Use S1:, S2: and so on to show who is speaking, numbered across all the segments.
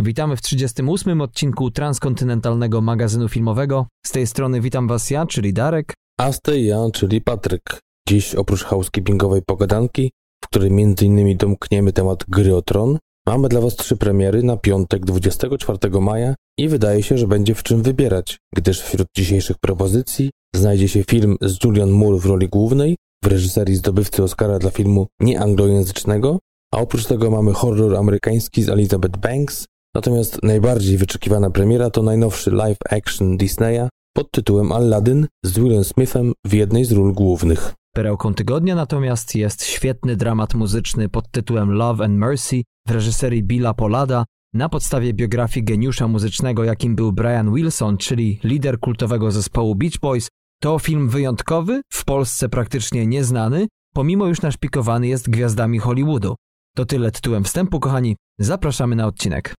S1: Witamy w 38. odcinku transkontynentalnego magazynu filmowego. Z tej strony witam Was ja, czyli Darek.
S2: A z tej ja, czyli Patryk. Dziś oprócz housekeepingowej pogadanki, w której m.in. domkniemy temat gry o tron, mamy dla Was trzy premiery na piątek 24 maja i wydaje się, że będzie w czym wybierać, gdyż wśród dzisiejszych propozycji znajdzie się film z Julian Moore w roli głównej, w reżyserii zdobywcy Oscara dla filmu nieanglojęzycznego, a oprócz tego mamy horror amerykański z Elizabeth Banks, natomiast najbardziej wyczekiwana premiera to najnowszy live action Disneya pod tytułem Aladdin z Willem Smithem w jednej z ról głównych.
S1: Perełką tygodnia natomiast jest świetny dramat muzyczny pod tytułem Love and Mercy w reżyserii Billa Polada na podstawie biografii geniusza muzycznego, jakim był Brian Wilson, czyli lider kultowego zespołu Beach Boys. To film wyjątkowy, w Polsce praktycznie nieznany, pomimo już naszpikowany jest gwiazdami Hollywoodu. To tyle tytułem wstępu, kochani. Zapraszamy na odcinek.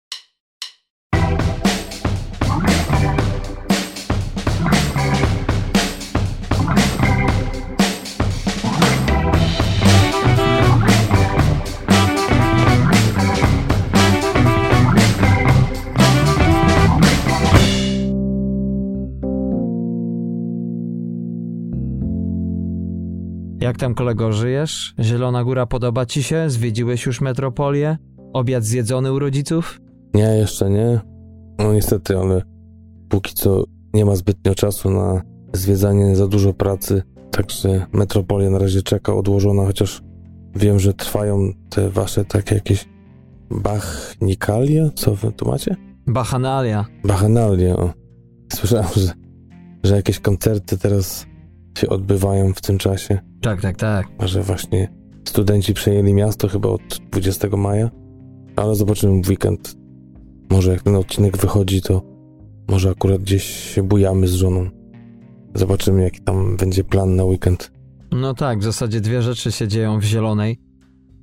S1: Jak tam kolego żyjesz? Zielona Góra podoba ci się? Zwiedziłeś już metropolię? Obiad zjedzony u rodziców?
S2: Nie, jeszcze nie. No niestety, ale póki co nie ma zbytnio czasu na zwiedzanie, za dużo pracy, także metropolia na razie czeka odłożona, chociaż wiem, że trwają te wasze takie jakieś bachnikalia, co wy tu macie?
S1: Bachanalia.
S2: Bachanalia, o. Słyszałem, że, że jakieś koncerty teraz się odbywają w tym czasie.
S1: Tak, tak, tak.
S2: Że właśnie studenci przejęli miasto chyba od 20 maja, ale zobaczymy w weekend. Może jak ten odcinek wychodzi, to może akurat gdzieś się bujamy z żoną. Zobaczymy, jaki tam będzie plan na weekend.
S1: No tak, w zasadzie dwie rzeczy się dzieją w Zielonej.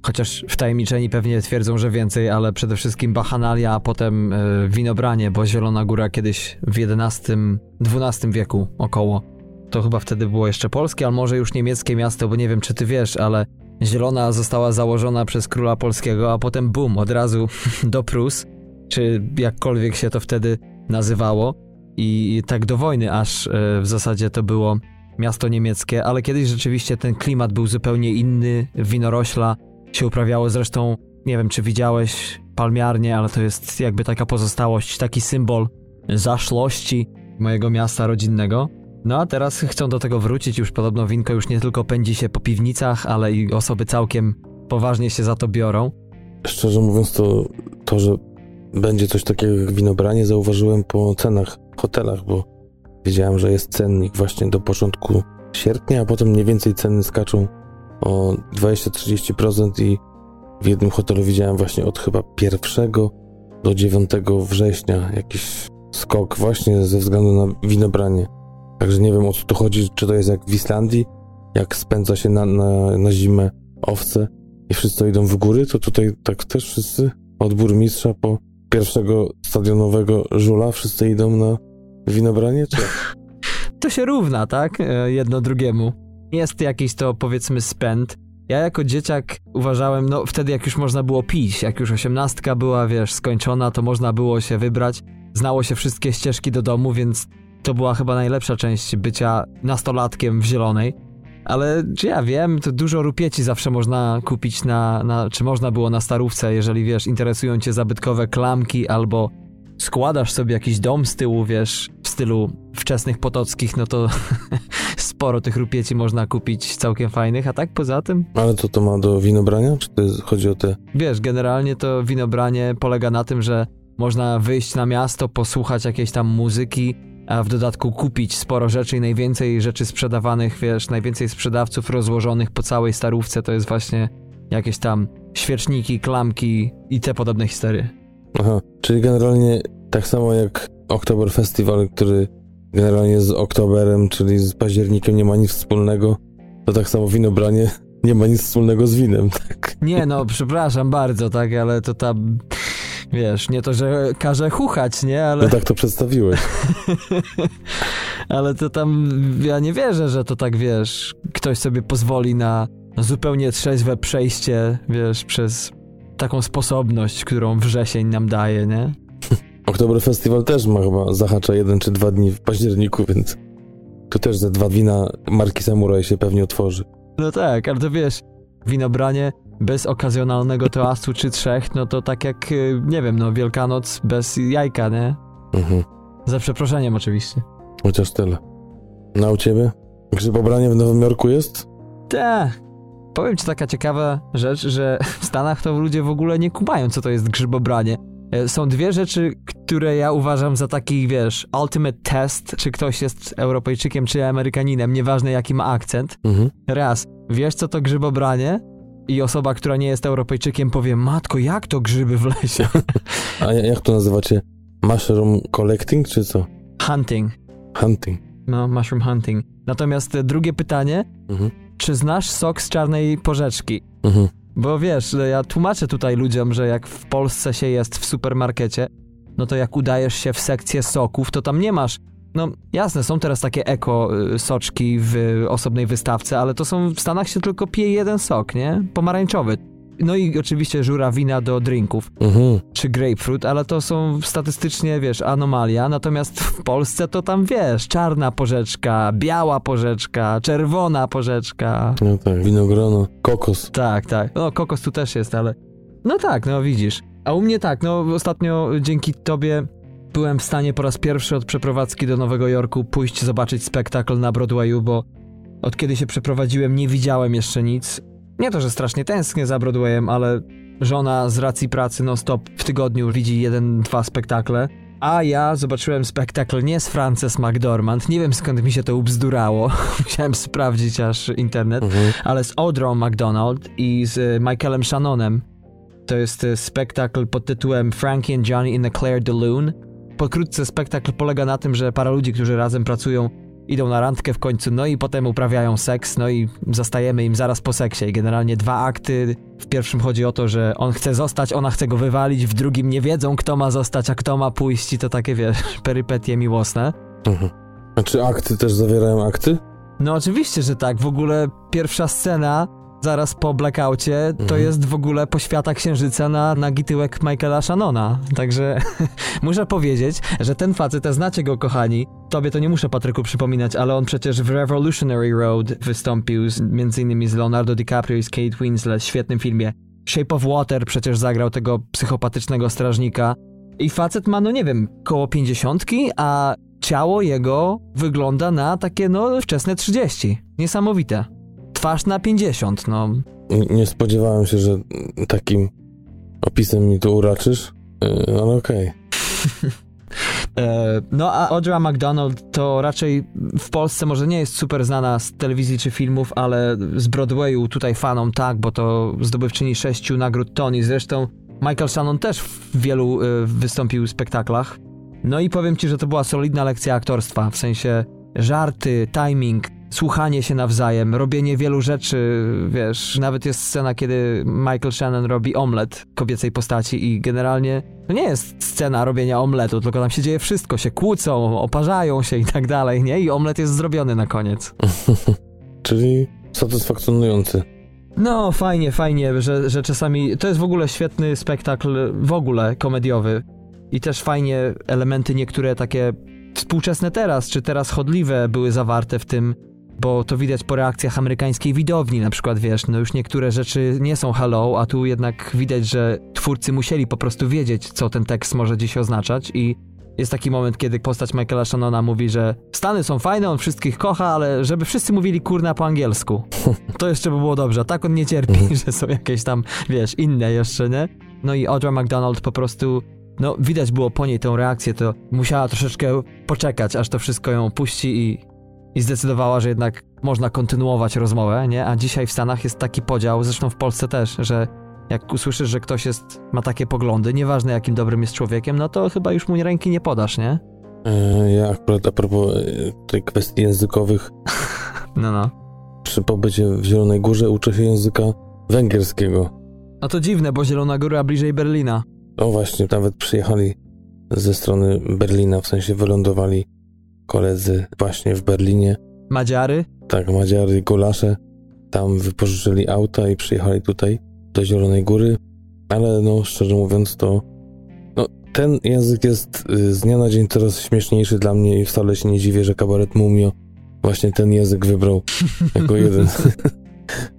S1: Chociaż wtajemniczeni pewnie twierdzą, że więcej, ale przede wszystkim Bachanalia, a potem y, Winobranie, bo Zielona Góra kiedyś w XI-XII wieku około to chyba wtedy było jeszcze polskie, ale może już niemieckie miasto, bo nie wiem czy ty wiesz, ale Zielona została założona przez króla polskiego, a potem bum, od razu do Prus, czy jakkolwiek się to wtedy nazywało. I tak do wojny, aż e, w zasadzie to było miasto niemieckie, ale kiedyś rzeczywiście ten klimat był zupełnie inny. Winorośla się uprawiało zresztą, nie wiem czy widziałeś palmiarnie, ale to jest jakby taka pozostałość, taki symbol zaszłości mojego miasta rodzinnego. No a teraz chcą do tego wrócić, już podobno winko już nie tylko pędzi się po piwnicach, ale i osoby całkiem poważnie się za to biorą.
S2: Szczerze mówiąc, to, to że będzie coś takiego jak winobranie, zauważyłem po cenach w hotelach, bo wiedziałem, że jest cennik właśnie do początku sierpnia, a potem mniej więcej ceny skaczą o 20-30% i w jednym hotelu widziałem właśnie od chyba 1 do 9 września jakiś skok właśnie ze względu na winobranie. Także nie wiem o co tu chodzi, czy to jest jak w Islandii, jak spędza się na, na, na zimę owce i wszyscy idą w góry, to tutaj tak też wszyscy od burmistrza po pierwszego stadionowego żula wszyscy idą na winobranie, czy?
S1: To się równa, tak? E, jedno drugiemu. Jest jakiś to powiedzmy spęd. Ja jako dzieciak uważałem, no wtedy jak już można było pić, jak już osiemnastka była, wiesz, skończona, to można było się wybrać. Znało się wszystkie ścieżki do domu, więc to była chyba najlepsza część bycia nastolatkiem w zielonej. Ale czy ja wiem, to dużo rupieci zawsze można kupić na, na, czy można było na starówce, jeżeli wiesz, interesują cię zabytkowe klamki albo składasz sobie jakiś dom z tyłu, wiesz, w stylu wczesnych potockich, no to sporo tych rupieci można kupić całkiem fajnych, a tak poza tym...
S2: Ale co to ma do winobrania? Czy to jest, chodzi o te...
S1: Wiesz, generalnie to winobranie polega na tym, że można wyjść na miasto, posłuchać jakiejś tam muzyki, a w dodatku kupić sporo rzeczy i najwięcej rzeczy sprzedawanych, wiesz, najwięcej sprzedawców rozłożonych po całej starówce to jest właśnie jakieś tam świeczniki, klamki i te podobne historie.
S2: Aha, czyli generalnie tak samo jak Oktober Festival, który generalnie z Oktoberem, czyli z październikiem nie ma nic wspólnego, to tak samo winobranie nie ma nic wspólnego z winem, tak?
S1: Nie, no przepraszam bardzo, tak, ale to tam Wiesz, nie to, że każe chuchać, nie? Ale...
S2: No tak to przedstawiłeś.
S1: Ale to tam, ja nie wierzę, że to tak, wiesz, ktoś sobie pozwoli na zupełnie trzeźwe przejście, wiesz, przez taką sposobność, którą wrzesień nam daje, nie?
S2: Oktober Festival też ma chyba, zahacza jeden czy dwa dni w październiku, więc tu też ze dwa wina marki Samurai się pewnie otworzy.
S1: No tak, ale to wiesz, winobranie bez okazjonalnego toastu czy trzech, no to tak jak, y, nie wiem, no Wielkanoc bez jajka, nie?
S2: Mhm.
S1: Za przeproszeniem oczywiście.
S2: Chociaż tyle. No a u ciebie? Grzybobranie w Nowym Jorku jest?
S1: Tak. Powiem ci taka ciekawa rzecz, że w Stanach to ludzie w ogóle nie kumają, co to jest grzybobranie. E, Są dwie rzeczy, które ja uważam za taki, wiesz, ultimate test, czy ktoś jest Europejczykiem, czy Amerykaninem, nieważne jaki ma akcent.
S2: Mhm.
S1: Raz, wiesz co to grzybobranie? I osoba, która nie jest Europejczykiem powie, matko, jak to grzyby w lesie?
S2: A ja- jak to nazywacie? Mushroom collecting czy co?
S1: Hunting.
S2: Hunting.
S1: No, mushroom hunting. Natomiast e, drugie pytanie,
S2: Mhm.
S1: czy znasz sok z czarnej porzeczki?
S2: Mhm.
S1: Bo wiesz, że ja tłumaczę tutaj ludziom, że jak w Polsce się jest w supermarkecie, no to jak udajesz się w sekcję soków, to tam nie masz. No jasne, są teraz takie eko y, soczki w osobnej wystawce, ale to są w Stanach się tylko pije jeden sok, nie? Pomarańczowy. No i oczywiście żurawina do drinków,
S2: Mhm.
S1: czy grapefruit, ale to są statystycznie, wiesz, anomalia. Natomiast w Polsce to tam, wiesz, czarna porzeczka, biała porzeczka, czerwona porzeczka.
S2: No tak, winogrono, kokos.
S1: Tak, tak. No, kokos tu też jest, ale. No tak, no widzisz. A u mnie tak, no ostatnio dzięki tobie byłem w stanie po raz pierwszy od przeprowadzki do Nowego Jorku pójść zobaczyć spektakl na Broadwayu, bo od kiedy się przeprowadziłem nie widziałem jeszcze nic. Nie to, że strasznie tęsknię za Broadwayem, ale żona z racji pracy non stop w tygodniu widzi jeden, dwa spektakle. A ja zobaczyłem spektakl nie z Frances McDormand, nie wiem skąd mi się to ubzdurało, musiałem sprawdzić aż internet,
S2: Mhm.
S1: ale z Audrą McDonald i z e, Michaelem Shannonem. To jest e, spektakl pod tytułem Frankie and Johnny in the Claire de Lune. Pokrótce spektakl polega na tym, że para ludzi, którzy razem pracują, idą na randkę w końcu, no i potem uprawiają seks, no i zastajemy im zaraz po seksie. I generalnie dwa akty. W pierwszym chodzi o to, że on chce zostać, ona chce go wywalić, w drugim nie wiedzą, kto ma zostać, a kto ma pójść i to takie, wiesz, perypetie miłosne.
S2: Mhm. A czy akty też zawierają akty?
S1: No oczywiście, że tak. W ogóle pierwsza scena zaraz po blackoutie to
S2: Mhm.
S1: jest w ogóle poświata księżyca na nagi tyłek Michaela Shannona. Także muszę powiedzieć, że ten facet, a znacie go kochani, tobie to nie muszę Patryku przypominać, ale on przecież w Revolutionary Road wystąpił z, między innymi z Leonardo DiCaprio i z Kate Winslet w świetnym filmie. Shape of Water przecież zagrał tego psychopatycznego strażnika. I facet ma, no nie wiem, koło pięćdziesiątki, a ciało jego wygląda na takie, no, wczesne 30. Niesamowite. Twarz na 50, no.
S2: Nie spodziewałem się, że takim opisem mi tu uraczysz, Yy, ale okej.
S1: E, no a Audra McDonald to raczej w Polsce może nie jest super znana z telewizji czy filmów, ale z Broadwayu tutaj fanom tak, bo to zdobywczyni sześciu nagród Tony. Zresztą Michael Shannon też w wielu e, wystąpił spektaklach. No i powiem ci, że to była solidna lekcja aktorstwa, w sensie żarty, timing, słuchanie się nawzajem, robienie wielu rzeczy, wiesz, nawet jest scena, kiedy Michael Shannon robi omlet kobiecej postaci i generalnie to nie jest scena robienia omletu, tylko tam się dzieje wszystko, się kłócą, oparzają się i tak dalej, nie? I omlet jest zrobiony na koniec.
S2: Czyli satysfakcjonujący.
S1: No, fajnie, fajnie, że, że czasami. To jest w ogóle świetny spektakl, w ogóle komediowy. I też fajnie elementy niektóre takie współczesne teraz, czy teraz chodliwe były zawarte w tym, bo to widać po reakcjach amerykańskiej widowni, na przykład wiesz, no już niektóre rzeczy nie są hello, a tu jednak widać, że twórcy musieli po prostu wiedzieć, co ten tekst może dziś oznaczać i jest taki moment, kiedy postać Michaela Shannona mówi, że Stany są fajne, on wszystkich kocha, ale żeby wszyscy mówili kurna po angielsku. To jeszcze by było dobrze, tak on nie cierpi, że są jakieś tam, wiesz, inne jeszcze, nie? No i Audra McDonald po prostu, no widać było po niej tą reakcję, to musiała troszeczkę poczekać, aż to wszystko ją puści i, i zdecydowała, że jednak można kontynuować rozmowę, nie? A dzisiaj w Stanach jest taki podział, zresztą w Polsce też, że jak usłyszysz, że ktoś jest, ma takie poglądy, nieważne jakim dobrym jest człowiekiem, no to chyba już mu ręki nie podasz, nie?
S2: E, Ja akurat a propos e, tej kwestii językowych,
S1: No, no.
S2: przy pobycie w Zielonej Górze uczę się języka węgierskiego.
S1: No to dziwne, bo Zielona Góra bliżej Berlina.
S2: O właśnie, nawet przyjechali ze strony Berlina, w sensie wylądowali koledzy właśnie w Berlinie.
S1: Madziary?
S2: Tak, Madziary, Golasze, tam wypożyczyli auta i przyjechali tutaj do Zielonej Góry, ale no szczerze mówiąc to no ten język jest y, z dnia na dzień coraz śmieszniejszy dla mnie i wcale się nie dziwię, że kabaret Mumio właśnie ten język wybrał jako jeden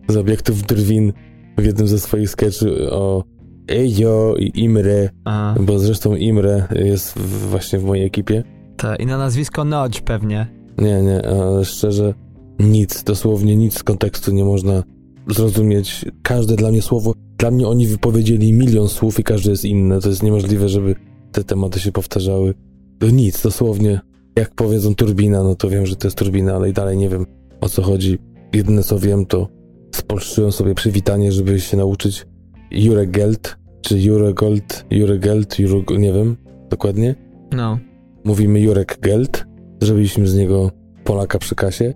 S2: z obiektów drwin w jednym ze swoich sketchy o Ejo i Imre,
S1: A,
S2: bo zresztą Imre jest właśnie w mojej ekipie.
S1: Ta, I na nazwisko Nodź pewnie.
S2: Nie, nie, ale szczerze nic, dosłownie nic z kontekstu nie można zrozumieć. Każde dla mnie słowo, dla mnie oni wypowiedzieli milion słów i każde jest inne. To jest niemożliwe, żeby te tematy się powtarzały. To nic, dosłownie. Jak powiedzą turbina, no to wiem, że to jest turbina, ale i dalej nie wiem o co chodzi. Jedyne co wiem, to spolszczyłem sobie przywitanie, żeby się nauczyć Juregeld, czy Juregold, Juregeld, Jure, nie wiem dokładnie.
S1: No.
S2: Mówimy Jurek Geld, zrobiliśmy z niego Polaka przy kasie,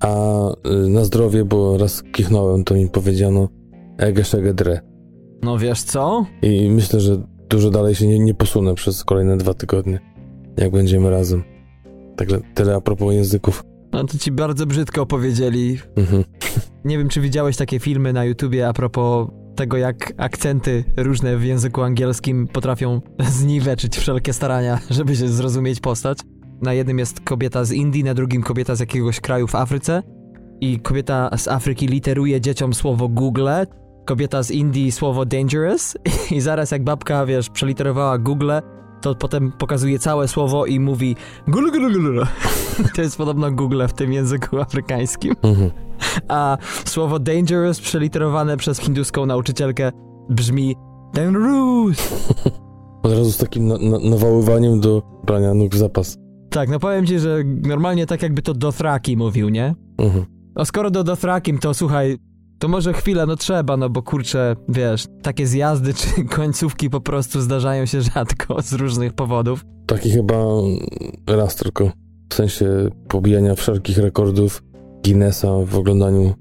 S2: a y, na zdrowie, bo raz kichnąłem, to mi powiedziano Egeszegedre.
S1: No wiesz co?
S2: I myślę, że dużo dalej się nie, nie posunę przez kolejne dwa tygodnie, jak będziemy razem. Także tyle a propos języków.
S1: No to ci bardzo brzydko opowiedzieli.
S2: Mhm.
S1: Nie wiem, czy widziałeś takie filmy na YouTubie a propos tego, jak akcenty różne w języku angielskim potrafią zniweczyć wszelkie starania, żeby się zrozumieć postać. Na jednym jest kobieta z Indii, na drugim kobieta z jakiegoś kraju w Afryce i kobieta z Afryki literuje dzieciom słowo Google, kobieta z Indii słowo dangerous i zaraz jak babka, wiesz, przeliterowała Google, to potem pokazuje całe słowo i mówi gulu gulu gulu. To jest podobno Google w tym języku afrykańskim.
S2: Mhm.
S1: A słowo dangerous przeliterowane przez hinduską nauczycielkę brzmi dangerous.
S2: Od razu z takim na, na, nawoływaniem do brania nóg w zapas.
S1: Tak, no powiem ci, że normalnie tak jakby to Dothraki mówił, nie?
S2: Mhm.
S1: A skoro do Dothrakim, to słuchaj, to może chwilę, no trzeba, no bo kurczę, wiesz, takie zjazdy czy końcówki po prostu zdarzają się rzadko z różnych powodów.
S2: Taki chyba raz tylko. W sensie pobijania wszelkich rekordów Guinnessa w oglądaniu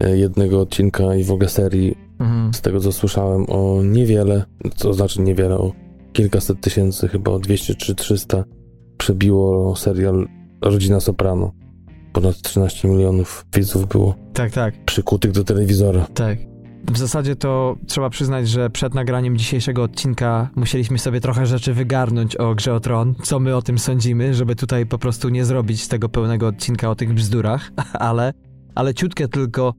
S2: e, jednego odcinka i w ogóle serii.
S1: Mhm.
S2: Z tego co słyszałem o niewiele, co znaczy niewiele, o kilkaset tysięcy, chyba o 200 czy 300 przebiło serial Rodzina Soprano. Ponad 13 milionów widzów było
S1: Tak, tak.
S2: przykutych do telewizora.
S1: Tak. W zasadzie to trzeba przyznać, że przed nagraniem dzisiejszego odcinka musieliśmy sobie trochę rzeczy wygarnąć o Grze o Tron, co my o tym sądzimy, żeby tutaj po prostu nie zrobić z tego pełnego odcinka o tych bzdurach, ale, ale ciutkę tylko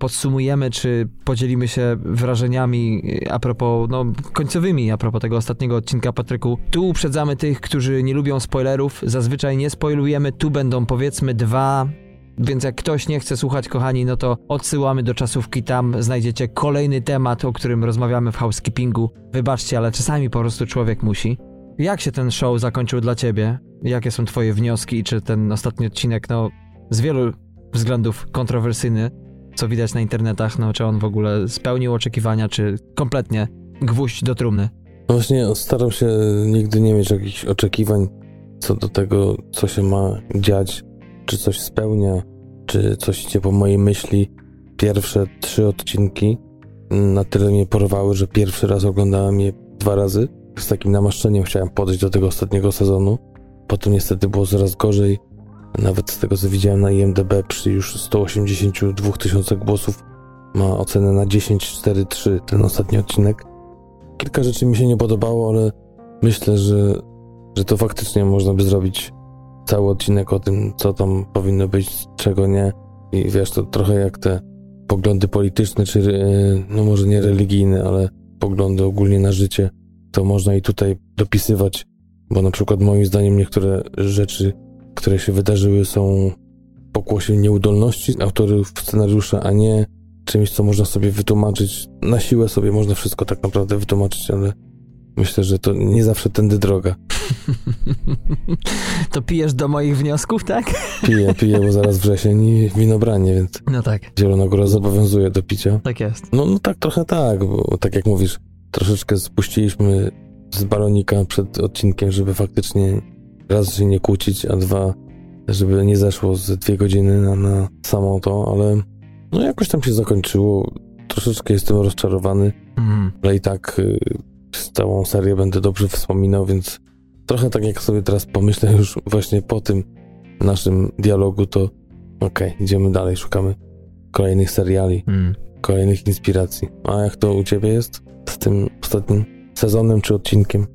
S1: podsumujemy, czy podzielimy się wrażeniami a propos, no, końcowymi, a propos tego ostatniego odcinka, Patryku. Tu uprzedzamy tych, którzy nie lubią spoilerów, zazwyczaj nie spoilujemy, tu będą powiedzmy dwa, więc jak ktoś nie chce słuchać, kochani, no to odsyłamy do czasówki, tam znajdziecie kolejny temat, o którym rozmawiamy w housekeepingu. Wybaczcie, ale czasami po prostu człowiek musi. Jak się ten show zakończył dla ciebie? Jakie są twoje wnioski czy ten ostatni odcinek, no, z wielu względów kontrowersyjny, co widać na internetach, no, czy on w ogóle spełnił oczekiwania, czy kompletnie gwóźdź do trumny?
S2: No właśnie staram się nigdy nie mieć jakichś oczekiwań co do tego, co się ma dziać, czy coś spełnia, czy coś idzie po mojej myśli. Pierwsze trzy odcinki na tyle mnie porwały, że pierwszy raz oglądałem je dwa razy. Z takim namaszczeniem chciałem podejść do tego ostatniego sezonu. Potem niestety było coraz gorzej. Nawet z tego, co widziałem na IMDB, przy już 182 tysiącach głosów ma ocenę na 10,43 ten ostatni odcinek. Kilka rzeczy mi się nie podobało, ale myślę, że, że to faktycznie można by zrobić cały odcinek o tym, co tam powinno być, czego nie. I wiesz, to trochę jak te poglądy polityczne, czy e, no może nie religijne, ale poglądy ogólnie na życie, to można i tutaj dopisywać, bo na przykład moim zdaniem niektóre rzeczy, które się wydarzyły są pokłosie nieudolności autorów scenariusza, a nie czymś, co można sobie wytłumaczyć. Na siłę sobie można wszystko tak naprawdę wytłumaczyć, ale myślę, że to nie zawsze tędy droga.
S1: to pijesz do moich wniosków, tak?
S2: Piję, piję, bo zaraz wrzesień i winobranie, więc
S1: No tak,
S2: Zielona Góra zobowiązuje do picia.
S1: tak jest.
S2: No, no tak, trochę tak, bo tak jak mówisz, troszeczkę spuściliśmy z balonika przed odcinkiem, żeby faktycznie raz się nie kłócić, a dwa, żeby nie zeszło z dwie godziny na, na samo to, ale no jakoś tam się zakończyło. Troszeczkę jestem rozczarowany,
S1: Mhm.
S2: ale i tak y, całą serię będę dobrze wspominał, więc trochę tak jak sobie teraz pomyślę już właśnie po tym naszym dialogu, to okej, idziemy dalej, szukamy kolejnych seriali,
S1: Mm.
S2: kolejnych inspiracji. A jak to u ciebie jest z tym ostatnim sezonem czy odcinkiem?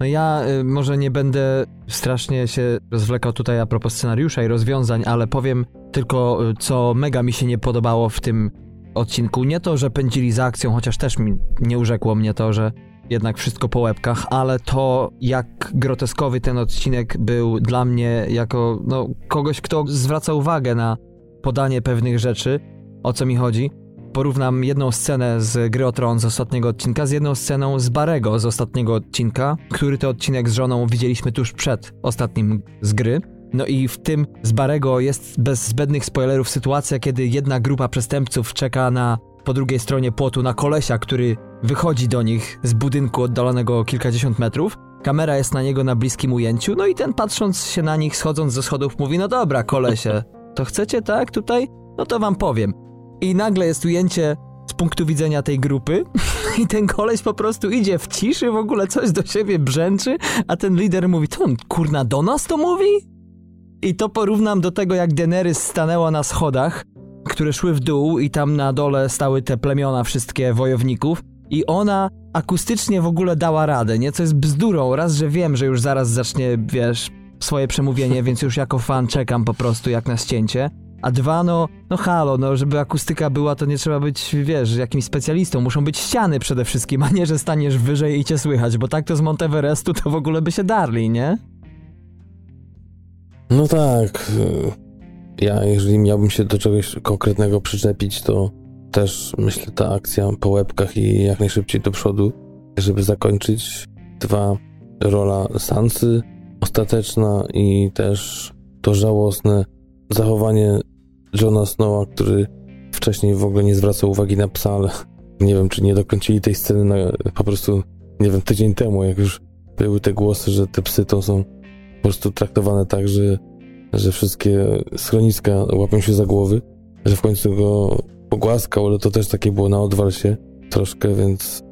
S1: No ja y, może nie będę strasznie się rozwlekał tutaj a propos scenariusza i rozwiązań, ale powiem tylko, y, co mega mi się nie podobało w tym odcinku. Nie to, że pędzili za akcją, chociaż też mi nie urzekło mnie to, że jednak wszystko po łebkach, ale to, jak groteskowy ten odcinek był dla mnie jako no, kogoś, kto zwraca uwagę na podanie pewnych rzeczy, o co mi chodzi. Porównam jedną scenę z Gry o Tron z ostatniego odcinka z jedną sceną z Barego z ostatniego odcinka, który to odcinek z żoną widzieliśmy tuż przed ostatnim z gry. No i w tym z Barego jest bez zbędnych spoilerów sytuacja, kiedy jedna grupa przestępców czeka na po drugiej stronie płotu na kolesia, który wychodzi do nich z budynku oddalonego kilkadziesiąt metrów. Kamera jest na niego na bliskim ujęciu, no i ten patrząc się na nich, schodząc ze schodów, mówi: No dobra, kolesie, to chcecie tak tutaj? No to wam powiem. I nagle jest ujęcie z punktu widzenia tej grupy i ten koleś po prostu idzie w ciszy, w ogóle coś do siebie brzęczy, a ten lider mówi: To on kurna do nas to mówi? I to porównam do tego, jak Daenerys stanęła na schodach, które szły w dół i tam na dole stały te plemiona wszystkie wojowników i ona akustycznie w ogóle dała radę, nie? Co jest bzdurą. Raz, że wiem, że już zaraz zacznie, wiesz, swoje przemówienie, więc już jako fan czekam po prostu jak na ścięcie. A dwa, no, no halo, no żeby akustyka była, to nie trzeba być, wiesz, jakimś specjalistą. Muszą być ściany przede wszystkim, a nie, że staniesz wyżej i cię słychać, bo tak to z Monteverestu to w ogóle by się darli, nie?
S2: No tak. Ja, jeżeli miałbym się do czegoś konkretnego przyczepić, to też myślę ta akcja po łebkach i jak najszybciej do przodu, żeby zakończyć. Dwa, rola Sansy ostateczna i też to żałosne zachowanie Johna Snowa, który wcześniej w ogóle nie zwracał uwagi na psa, ale nie wiem, czy nie dokończyli tej sceny na, po prostu, nie wiem, tydzień temu, jak już były te głosy, że te psy to są po prostu traktowane tak, że, że wszystkie schroniska łapią się za głowy, że w końcu go pogłaskał, ale to też takie było na odwalsie troszkę, więc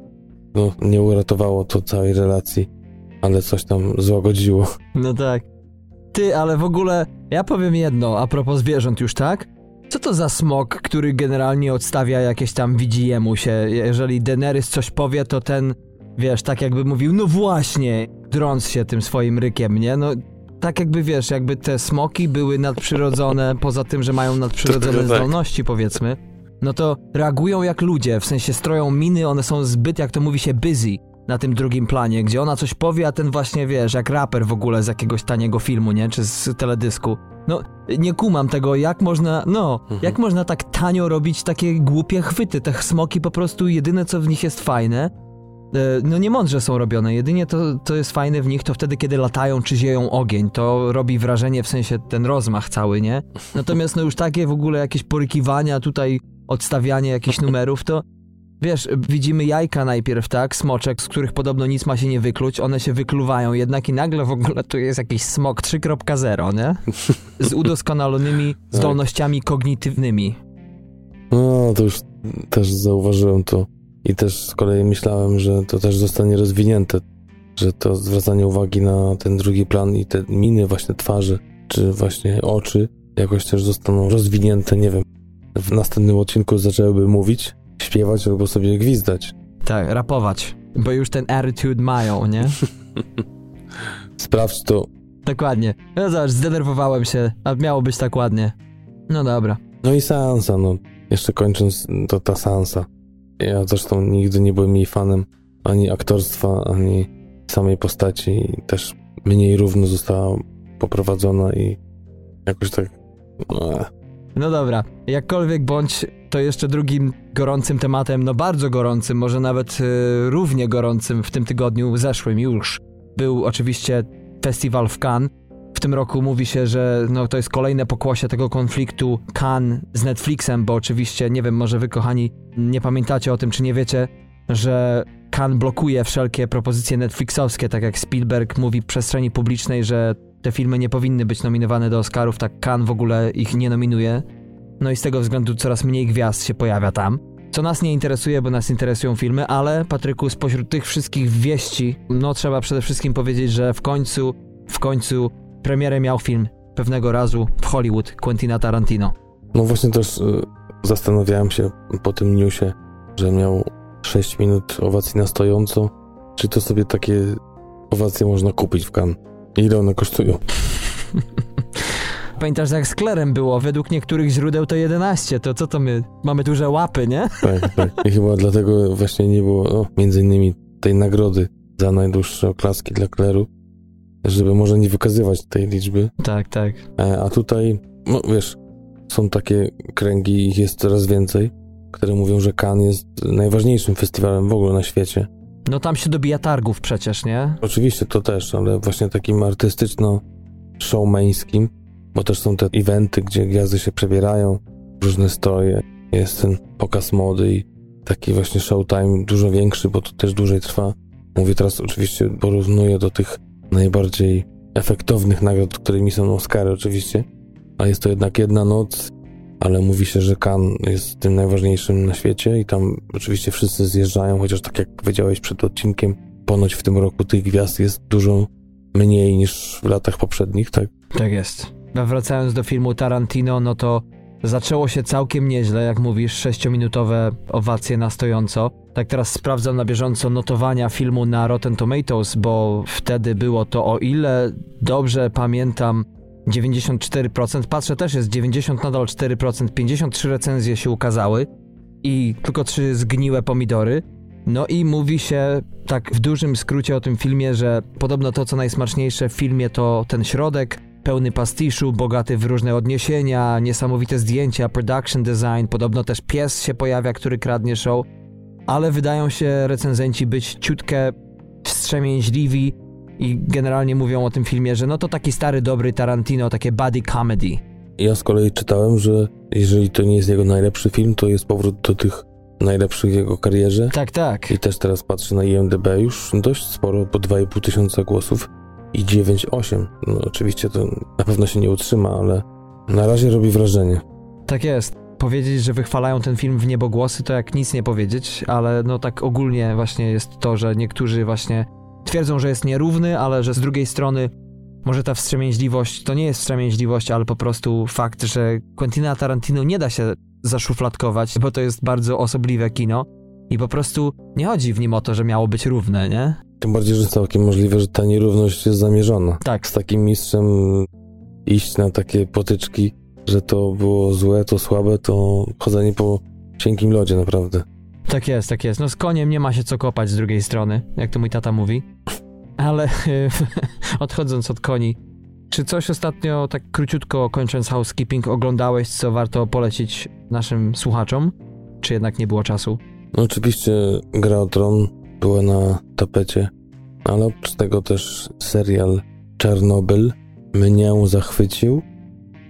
S2: no, nie uratowało to całej relacji, ale coś tam złagodziło.
S1: No tak. Ty, ale w ogóle ja powiem jedno a propos zwierząt już, tak? Co to za smok, który generalnie odstawia jakieś tam widzi jemu się? Jeżeli Daenerys coś powie, to ten, wiesz, tak jakby mówił, no właśnie, drąc się tym swoim rykiem, nie? No, tak jakby, wiesz, jakby te smoki były nadprzyrodzone, poza tym, że mają nadprzyrodzone
S2: tak.
S1: zdolności, powiedzmy, no to reagują jak ludzie, w sensie stroją miny, one są zbyt, jak to mówi się, busy na tym drugim planie, gdzie ona coś powie, a ten właśnie, wiesz, jak raper w ogóle z jakiegoś taniego filmu, nie? Czy z teledysku. No, nie kumam tego, jak można, no,
S2: Mhm.
S1: jak można tak tanio robić takie głupie chwyty. Te smoki po prostu, jedyne co w nich jest fajne, e, no nie mądrze są robione. Jedynie to, to jest fajne w nich to wtedy, kiedy latają czy zieją ogień. To robi wrażenie, w sensie ten rozmach cały, nie? Natomiast no już takie w ogóle jakieś porykiwania, tutaj odstawianie jakichś numerów, to Wiesz, widzimy jajka najpierw, tak? Smoczek, z których podobno nic ma się nie wykluć, one się wykluwają, jednak i nagle w ogóle tu jest jakiś smok 3.0, nie? Z udoskonalonymi zdolnościami kognitywnymi.
S2: No, to już też zauważyłem to i też z kolei myślałem, że to też zostanie rozwinięte, że to zwracanie uwagi na ten drugi plan i te miny właśnie twarzy, czy właśnie oczy jakoś też zostaną rozwinięte, nie wiem. W następnym odcinku zaczęłyby mówić, śpiewać albo sobie gwizdać.
S1: Tak, rapować, bo już ten attitude mają, nie?
S2: Sprawdź to.
S1: Dokładnie. No zobacz, zdenerwowałem się, a miało być tak ładnie. No dobra.
S2: No i Sansa, no. Jeszcze kończąc, to ta Sansa. Ja zresztą nigdy nie byłem jej fanem ani aktorstwa, ani samej postaci też mniej równo została poprowadzona i jakoś tak... No,
S1: No dobra, jakkolwiek bądź, to jeszcze drugim gorącym tematem, no bardzo gorącym, może nawet y, równie gorącym w tym tygodniu zeszłym już, był oczywiście festiwal w Cannes. W tym roku mówi się, że no, to jest kolejne pokłosie tego konfliktu Cannes z Netflixem, bo oczywiście, nie wiem, może wy kochani nie pamiętacie o tym, czy nie wiecie, że Cannes blokuje wszelkie propozycje Netflixowskie, tak jak Spielberg mówi w przestrzeni publicznej, że te filmy nie powinny być nominowane do Oscarów, tak Cannes w ogóle ich nie nominuje. No i z tego względu coraz mniej gwiazd się pojawia tam. Co nas nie interesuje, bo nas interesują filmy, ale Patryku, spośród tych wszystkich wieści, no trzeba przede wszystkim powiedzieć, że w końcu, w końcu premierę miał film pewnego razu w Hollywood Quentina Tarantino.
S2: no właśnie też y, zastanawiałem się po tym newsie, że miał 6 minut owacji na stojąco. Czy to sobie takie owacje można kupić w Cannes? Ile one kosztują?
S1: Pamiętasz, jak z Klerem było? Według niektórych źródeł to 11. To co to my? Mamy duże łapy, nie?
S2: Tak, tak. I chyba dlatego właśnie nie było, no, między innymi tej nagrody za najdłuższe oklaski dla Kleru, żeby może nie wykazywać tej liczby.
S1: Tak, tak.
S2: E, a tutaj, no wiesz, są takie kręgi, ich jest coraz więcej, które mówią, że Cannes jest najważniejszym festiwalem w ogóle na świecie.
S1: No tam się dobija targów przecież, nie?
S2: Oczywiście to też, ale właśnie takim artystyczno-showmeńskim, bo też są te eventy, gdzie gwiazdy się przebierają, różne stroje, jest ten pokaz mody i taki właśnie showtime dużo większy, bo to też dłużej trwa. Mówię teraz oczywiście, porównuję do tych najbardziej efektownych nagród, którymi są Oscary oczywiście, a jest to jednak jedna noc, ale mówi się, że Cannes jest tym najważniejszym na świecie i tam oczywiście wszyscy zjeżdżają, chociaż tak jak powiedziałeś przed odcinkiem, ponoć w tym roku tych gwiazd jest dużo mniej niż w latach poprzednich, tak?
S1: Tak jest. A wracając do filmu Tarantino, no to zaczęło się całkiem nieźle, jak mówisz, sześciominutowe owacje na stojąco. Tak teraz sprawdzam na bieżąco notowania filmu na Rotten Tomatoes, bo wtedy było to, o ile dobrze pamiętam, 94%. Patrzę też jest 90 nadal 4%, 53 recenzje się ukazały i tylko trzy zgniłe pomidory. No i mówi się tak w dużym skrócie o tym filmie, że podobno to co najsmaczniejsze w filmie to ten środek, pełny pastiszu, bogaty w różne odniesienia, niesamowite zdjęcia, production design, podobno też pies się pojawia, który kradnie show, ale wydają się recenzenci być ciutkę wstrzemięźliwi i generalnie mówią o tym filmie, że no to taki stary, dobry Tarantino, takie buddy comedy.
S2: Ja z kolei czytałem, że jeżeli to nie jest jego najlepszy film, to jest powrót do tych najlepszych w jego karierze.
S1: Tak, tak.
S2: I też teraz patrzę na IMDb już dość sporo, po 2,5 tysiąca głosów i 9,8. No oczywiście to na pewno się nie utrzyma, ale na razie robi wrażenie.
S1: Tak jest. Powiedzieć, że wychwalają ten film w niebogłosy, to jak nic nie powiedzieć, ale no tak ogólnie właśnie jest to, że niektórzy właśnie twierdzą, że jest nierówny, ale że z drugiej strony może ta wstrzemięźliwość to nie jest wstrzemięźliwość, ale po prostu fakt, że Quentina Tarantino nie da się zaszufladkować, bo to jest bardzo osobliwe kino i po prostu nie chodzi w nim o to, że miało być równe, nie?
S2: Tym bardziej, że całkiem możliwe, że ta nierówność jest zamierzona.
S1: Tak.
S2: Z takim mistrzem iść na takie potyczki, że to było złe, to słabe, to chodzenie po cienkim lodzie naprawdę.
S1: Tak jest, tak jest. No z koniem nie ma się co kopać z drugiej strony, jak to mój tata mówi. Ale odchodząc od koni, czy coś ostatnio, tak króciutko kończąc housekeeping, oglądałeś, co warto polecić naszym słuchaczom? Czy jednak nie było czasu?
S2: No oczywiście Gra o Tron była na tapecie, ale oprócz tego też serial Czarnobyl mnie zachwycił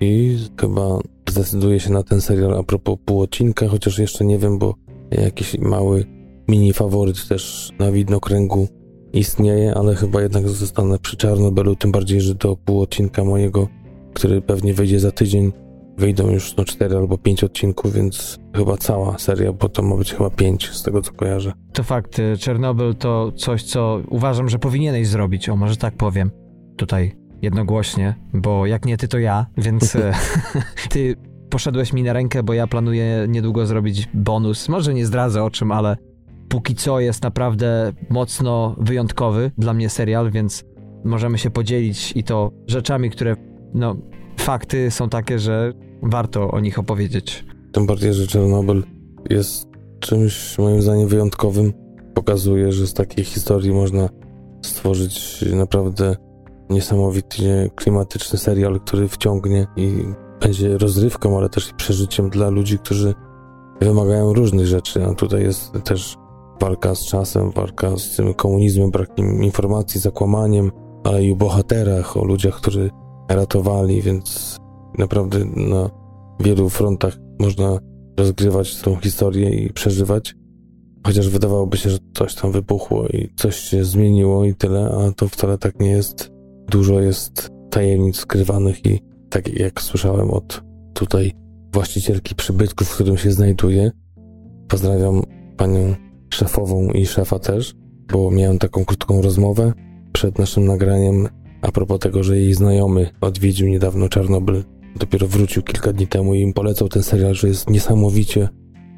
S2: i chyba zdecyduję się na ten serial a propos pół odcinka, chociaż jeszcze nie wiem, bo jakiś mały mini faworyt też na widnokręgu istnieje, ale chyba jednak zostanę przy Czarnobylu, tym bardziej, że do pół odcinka mojego, który pewnie wyjdzie za tydzień, wyjdą już no cztery albo pięć odcinków, więc chyba cała seria, bo to ma być chyba pięć z tego co kojarzę.
S1: To fakt, y, Czernobyl to coś, co uważam, że powinieneś zrobić, o może tak powiem, tutaj jednogłośnie, bo jak nie ty, to ja, więc y, ty poszedłeś mi na rękę, bo ja planuję niedługo zrobić bonus. Może nie zdradzę o czym, ale póki co jest naprawdę mocno wyjątkowy dla mnie serial, więc możemy się podzielić i to rzeczami, które, no, fakty są takie, że warto o nich opowiedzieć.
S2: Tym bardziej, że Czernobyl jest czymś moim zdaniem wyjątkowym. Pokazuje, że z takiej historii można stworzyć naprawdę niesamowicie klimatyczny serial, który wciągnie i będzie rozrywką, ale też przeżyciem dla ludzi, którzy wymagają różnych rzeczy. A tutaj jest też walka z czasem, walka z tym komunizmem, brakiem informacji, zakłamaniem, ale i o bohaterach, o ludziach, którzy ratowali, więc naprawdę na wielu frontach można rozgrywać tą historię i przeżywać. Chociaż wydawałoby się, że coś tam wybuchło i coś się zmieniło i tyle, a to wcale tak nie jest. Dużo jest tajemnic skrywanych i tak jak słyszałem od tutaj właścicielki przybytku, w którym się znajduję. Pozdrawiam panią szefową i szefa też, bo miałem taką krótką rozmowę przed naszym nagraniem a propos tego, że jej znajomy odwiedził niedawno Czarnobyl. Dopiero wrócił kilka dni temu i im polecał ten serial, że jest niesamowicie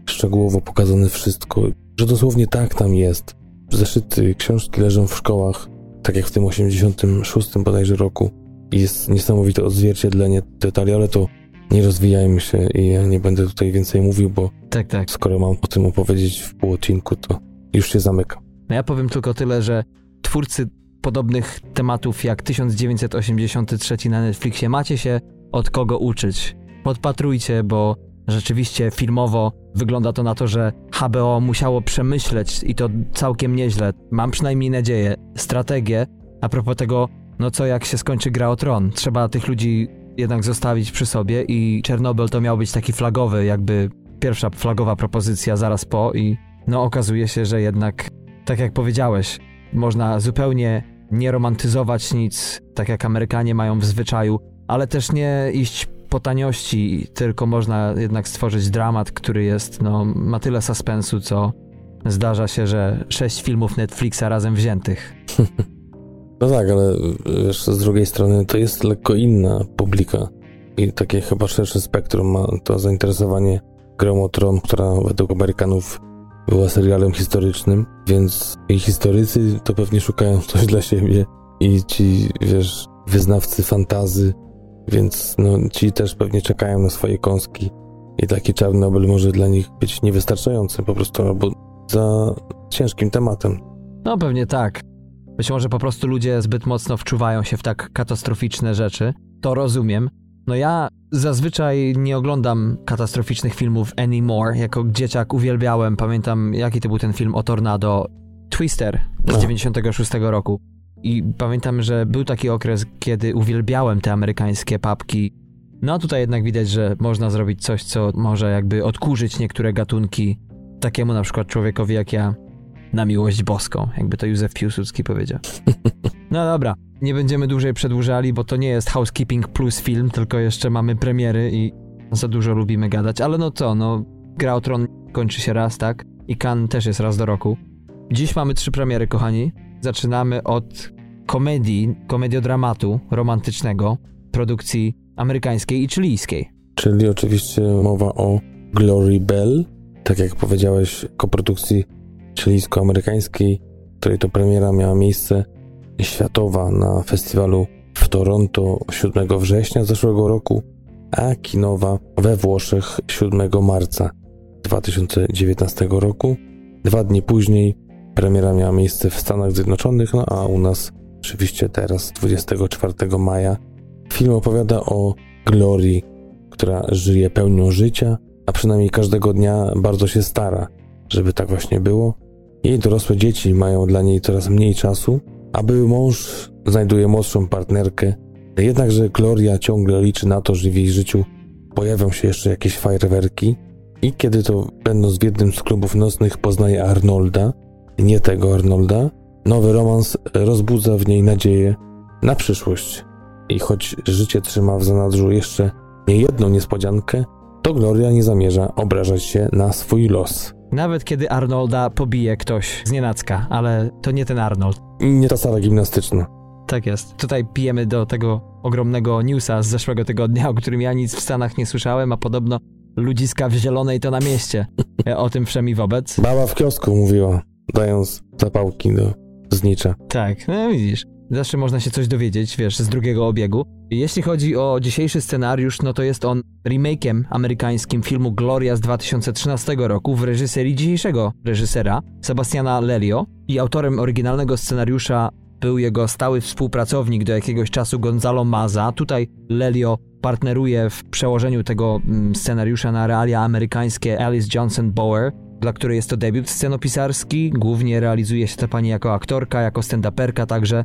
S2: szczegółowo pokazane wszystko, że dosłownie tak tam jest. Zeszyty, książki leżą w szkołach tak jak w tym 86 bodajże roku. Jest niesamowite odzwierciedlenie detali, ale to nie rozwijajmy się i ja nie będę tutaj więcej mówił, bo
S1: tak, tak.
S2: skoro mam o tym opowiedzieć w pół odcinku, to już się zamykam.
S1: No ja powiem tylko tyle, że twórcy podobnych tematów jak 1983 na Netflixie macie się od kogo uczyć. Podpatrujcie, bo rzeczywiście filmowo wygląda to na to, że HBO musiało przemyśleć i to całkiem nieźle. Mam przynajmniej nadzieję, strategię a propos tego, no co jak się skończy gra o tron. Trzeba tych ludzi jednak zostawić przy sobie i Czernobyl to miał być taki flagowy, jakby pierwsza flagowa propozycja zaraz po i no okazuje się, że jednak, tak jak powiedziałeś, można zupełnie nie romantyzować nic, tak jak Amerykanie mają w zwyczaju, ale też nie iść po taniości, tylko można jednak stworzyć dramat, który jest, no, ma tyle suspensu, co zdarza się, że sześć filmów Netflixa razem wziętych.
S2: No tak, ale wiesz, z drugiej strony to jest lekko inna publika i takie chyba szersze spektrum ma to zainteresowanie grą o Tron, która według Amerykanów była serialem historycznym, więc i historycy to pewnie szukają coś dla siebie i ci, wiesz, wyznawcy fantazy, więc no, ci też pewnie czekają na swoje kąski i taki Czarnobyl może dla nich być niewystarczający po prostu, albo za ciężkim tematem.
S1: No pewnie tak. Być może po prostu ludzie zbyt mocno wczuwają się w tak katastroficzne rzeczy. To rozumiem. No ja zazwyczaj nie oglądam katastroficznych filmów anymore. Jako dzieciak uwielbiałem, pamiętam jaki to był ten film o tornado. Twister z no. 96 roku. I pamiętam, że był taki okres, kiedy uwielbiałem te amerykańskie papki. No a tutaj jednak widać, że można zrobić coś, co może jakby odkurzyć niektóre gatunki takiemu na przykład człowiekowi jak ja na miłość boską, jakby to Józef Piłsudski powiedział. No dobra, nie będziemy dłużej przedłużali, bo to nie jest Housekeeping plus film, tylko jeszcze mamy premiery i za dużo lubimy gadać, ale no co, no Gra o Tron kończy się raz, tak? I Kan też jest raz do roku. Dziś mamy trzy premiery, kochani. Zaczynamy od komedii, komediodramatu romantycznego produkcji amerykańskiej i chilijskiej.
S2: Czyli oczywiście mowa o Glory Bell, tak jak powiedziałeś, koprodukcji chilijsko-amerykańskiej, której to premiera miała miejsce światowa na festiwalu w Toronto 7 września zeszłego roku, a kinowa we Włoszech 7 marca 2019 roku. Dwa dni później premiera miała miejsce w Stanach Zjednoczonych, no a u nas oczywiście teraz 24 maja. Film opowiada o Glorii, która żyje pełnią życia, a przynajmniej każdego dnia bardzo się stara, żeby tak właśnie było. Jej dorosłe dzieci mają dla niej coraz mniej czasu, a były mąż znajduje młodszą partnerkę. Jednakże Gloria ciągle liczy na to, że w jej życiu pojawią się jeszcze jakieś fajerwerki. I kiedy to, będąc w jednym z klubów nocnych, poznaje Arnolda, nie tego Arnolda, nowy romans rozbudza w niej nadzieję na przyszłość. I choć życie trzyma w zanadrzu jeszcze niejedną niespodziankę, to Gloria nie zamierza obrażać się na swój los.
S1: Nawet kiedy Arnolda pobije ktoś z nienacka, ale to nie ten Arnold.
S2: Nie ta sala gimnastyczna.
S1: Tak jest. Tutaj pijemy do tego ogromnego newsa z zeszłego tygodnia, o którym ja nic w Stanach nie słyszałem, a podobno ludziska w zielonej to na mieście. O tym wszemi wobec.
S2: Baba w kiosku mówiła, dając zapałki do znicza.
S1: Tak, no widzisz. Zawsze można się coś dowiedzieć, wiesz, z drugiego obiegu. Jeśli chodzi o dzisiejszy scenariusz, no to jest on remake'iem amerykańskim filmu Gloria z 2013 roku w reżyserii dzisiejszego reżysera Sebastiana Lelio i autorem oryginalnego scenariusza był jego stały współpracownik do jakiegoś czasu Gonzalo Maza. Tutaj Lelio partneruje w przełożeniu tego mm, scenariusza na realia amerykańskie Alice Johnson Bower, dla której jest to debiut scenopisarski. Głównie realizuje się ta pani jako aktorka, jako stand-uperka także.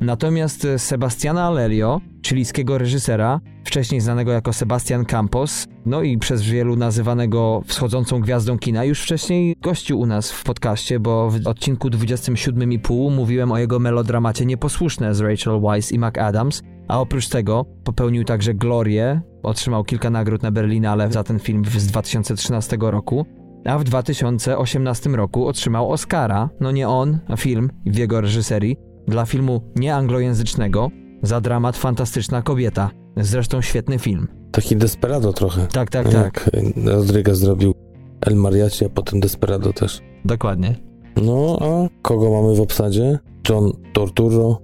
S1: Natomiast Sebastiana Lelio, chilijskiego reżysera, wcześniej znanego jako Sebastian Campos, no i przez wielu nazywanego wschodzącą gwiazdą kina, już wcześniej gościł u nas w podcaście, bo w odcinku 27,5 mówiłem o jego melodramacie Nieposłuszne z Rachel Weisz i McAdams, a oprócz tego popełnił także Glorię, otrzymał kilka nagród na Berlinale za ten film z 2013 roku, a w 2018 roku otrzymał Oscara, no nie on, a film w jego reżyserii, dla filmu nieanglojęzycznego za dramat Fantastyczna Kobieta. Zresztą świetny film.
S2: Taki Desperado trochę.
S1: Tak, tak, tak.
S2: Rodriguez zrobił El Mariachi, a potem Desperado też.
S1: Dokładnie.
S2: No, a kogo mamy w obsadzie? John Torturo,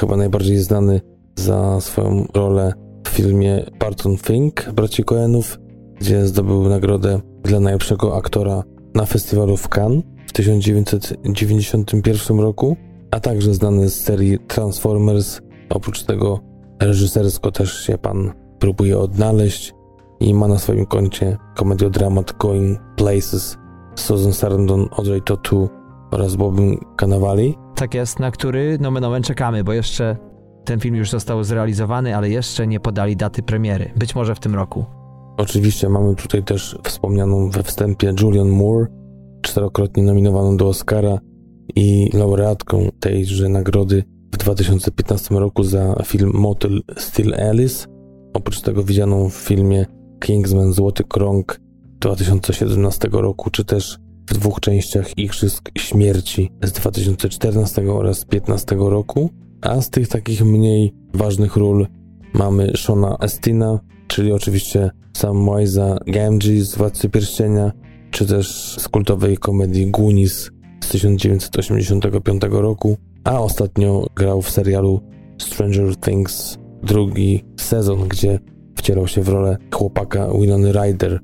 S2: chyba najbardziej znany za swoją rolę w filmie Barton Fink, braci Coenów, gdzie zdobył nagrodę dla najlepszego aktora na festiwalu w Cannes w 1991 roku, a także znany z serii Transformers. Oprócz tego reżysersko też się pan próbuje odnaleźć i ma na swoim koncie komediodramat Going Places z Susan Sarandon, Audrey Tautou oraz Bobem Cannavali.
S1: Tak jest, na który nomen omen czekamy, bo jeszcze ten film już został zrealizowany, ale jeszcze nie podali daty premiery. Być może w tym roku.
S2: Oczywiście mamy tutaj też wspomnianą we wstępie Julian Moore, czterokrotnie nominowaną do Oscara i laureatką tejże nagrody w 2015 roku za film Motel Still Alice. Oprócz tego widzianą w filmie Kingsman Złoty Krąg 2017 roku, czy też w dwóch częściach Igrzysk Śmierci z 2014 oraz 2015 roku. A z tych takich mniej ważnych ról mamy Shona Estina, czyli oczywiście Sam Wise'a Gamgee z Władcy Pierścienia, czy też z kultowej komedii Goonies z 1985 roku, a ostatnio grał w serialu Stranger Things drugi sezon, gdzie wcierał się w rolę chłopaka Winony Ryder,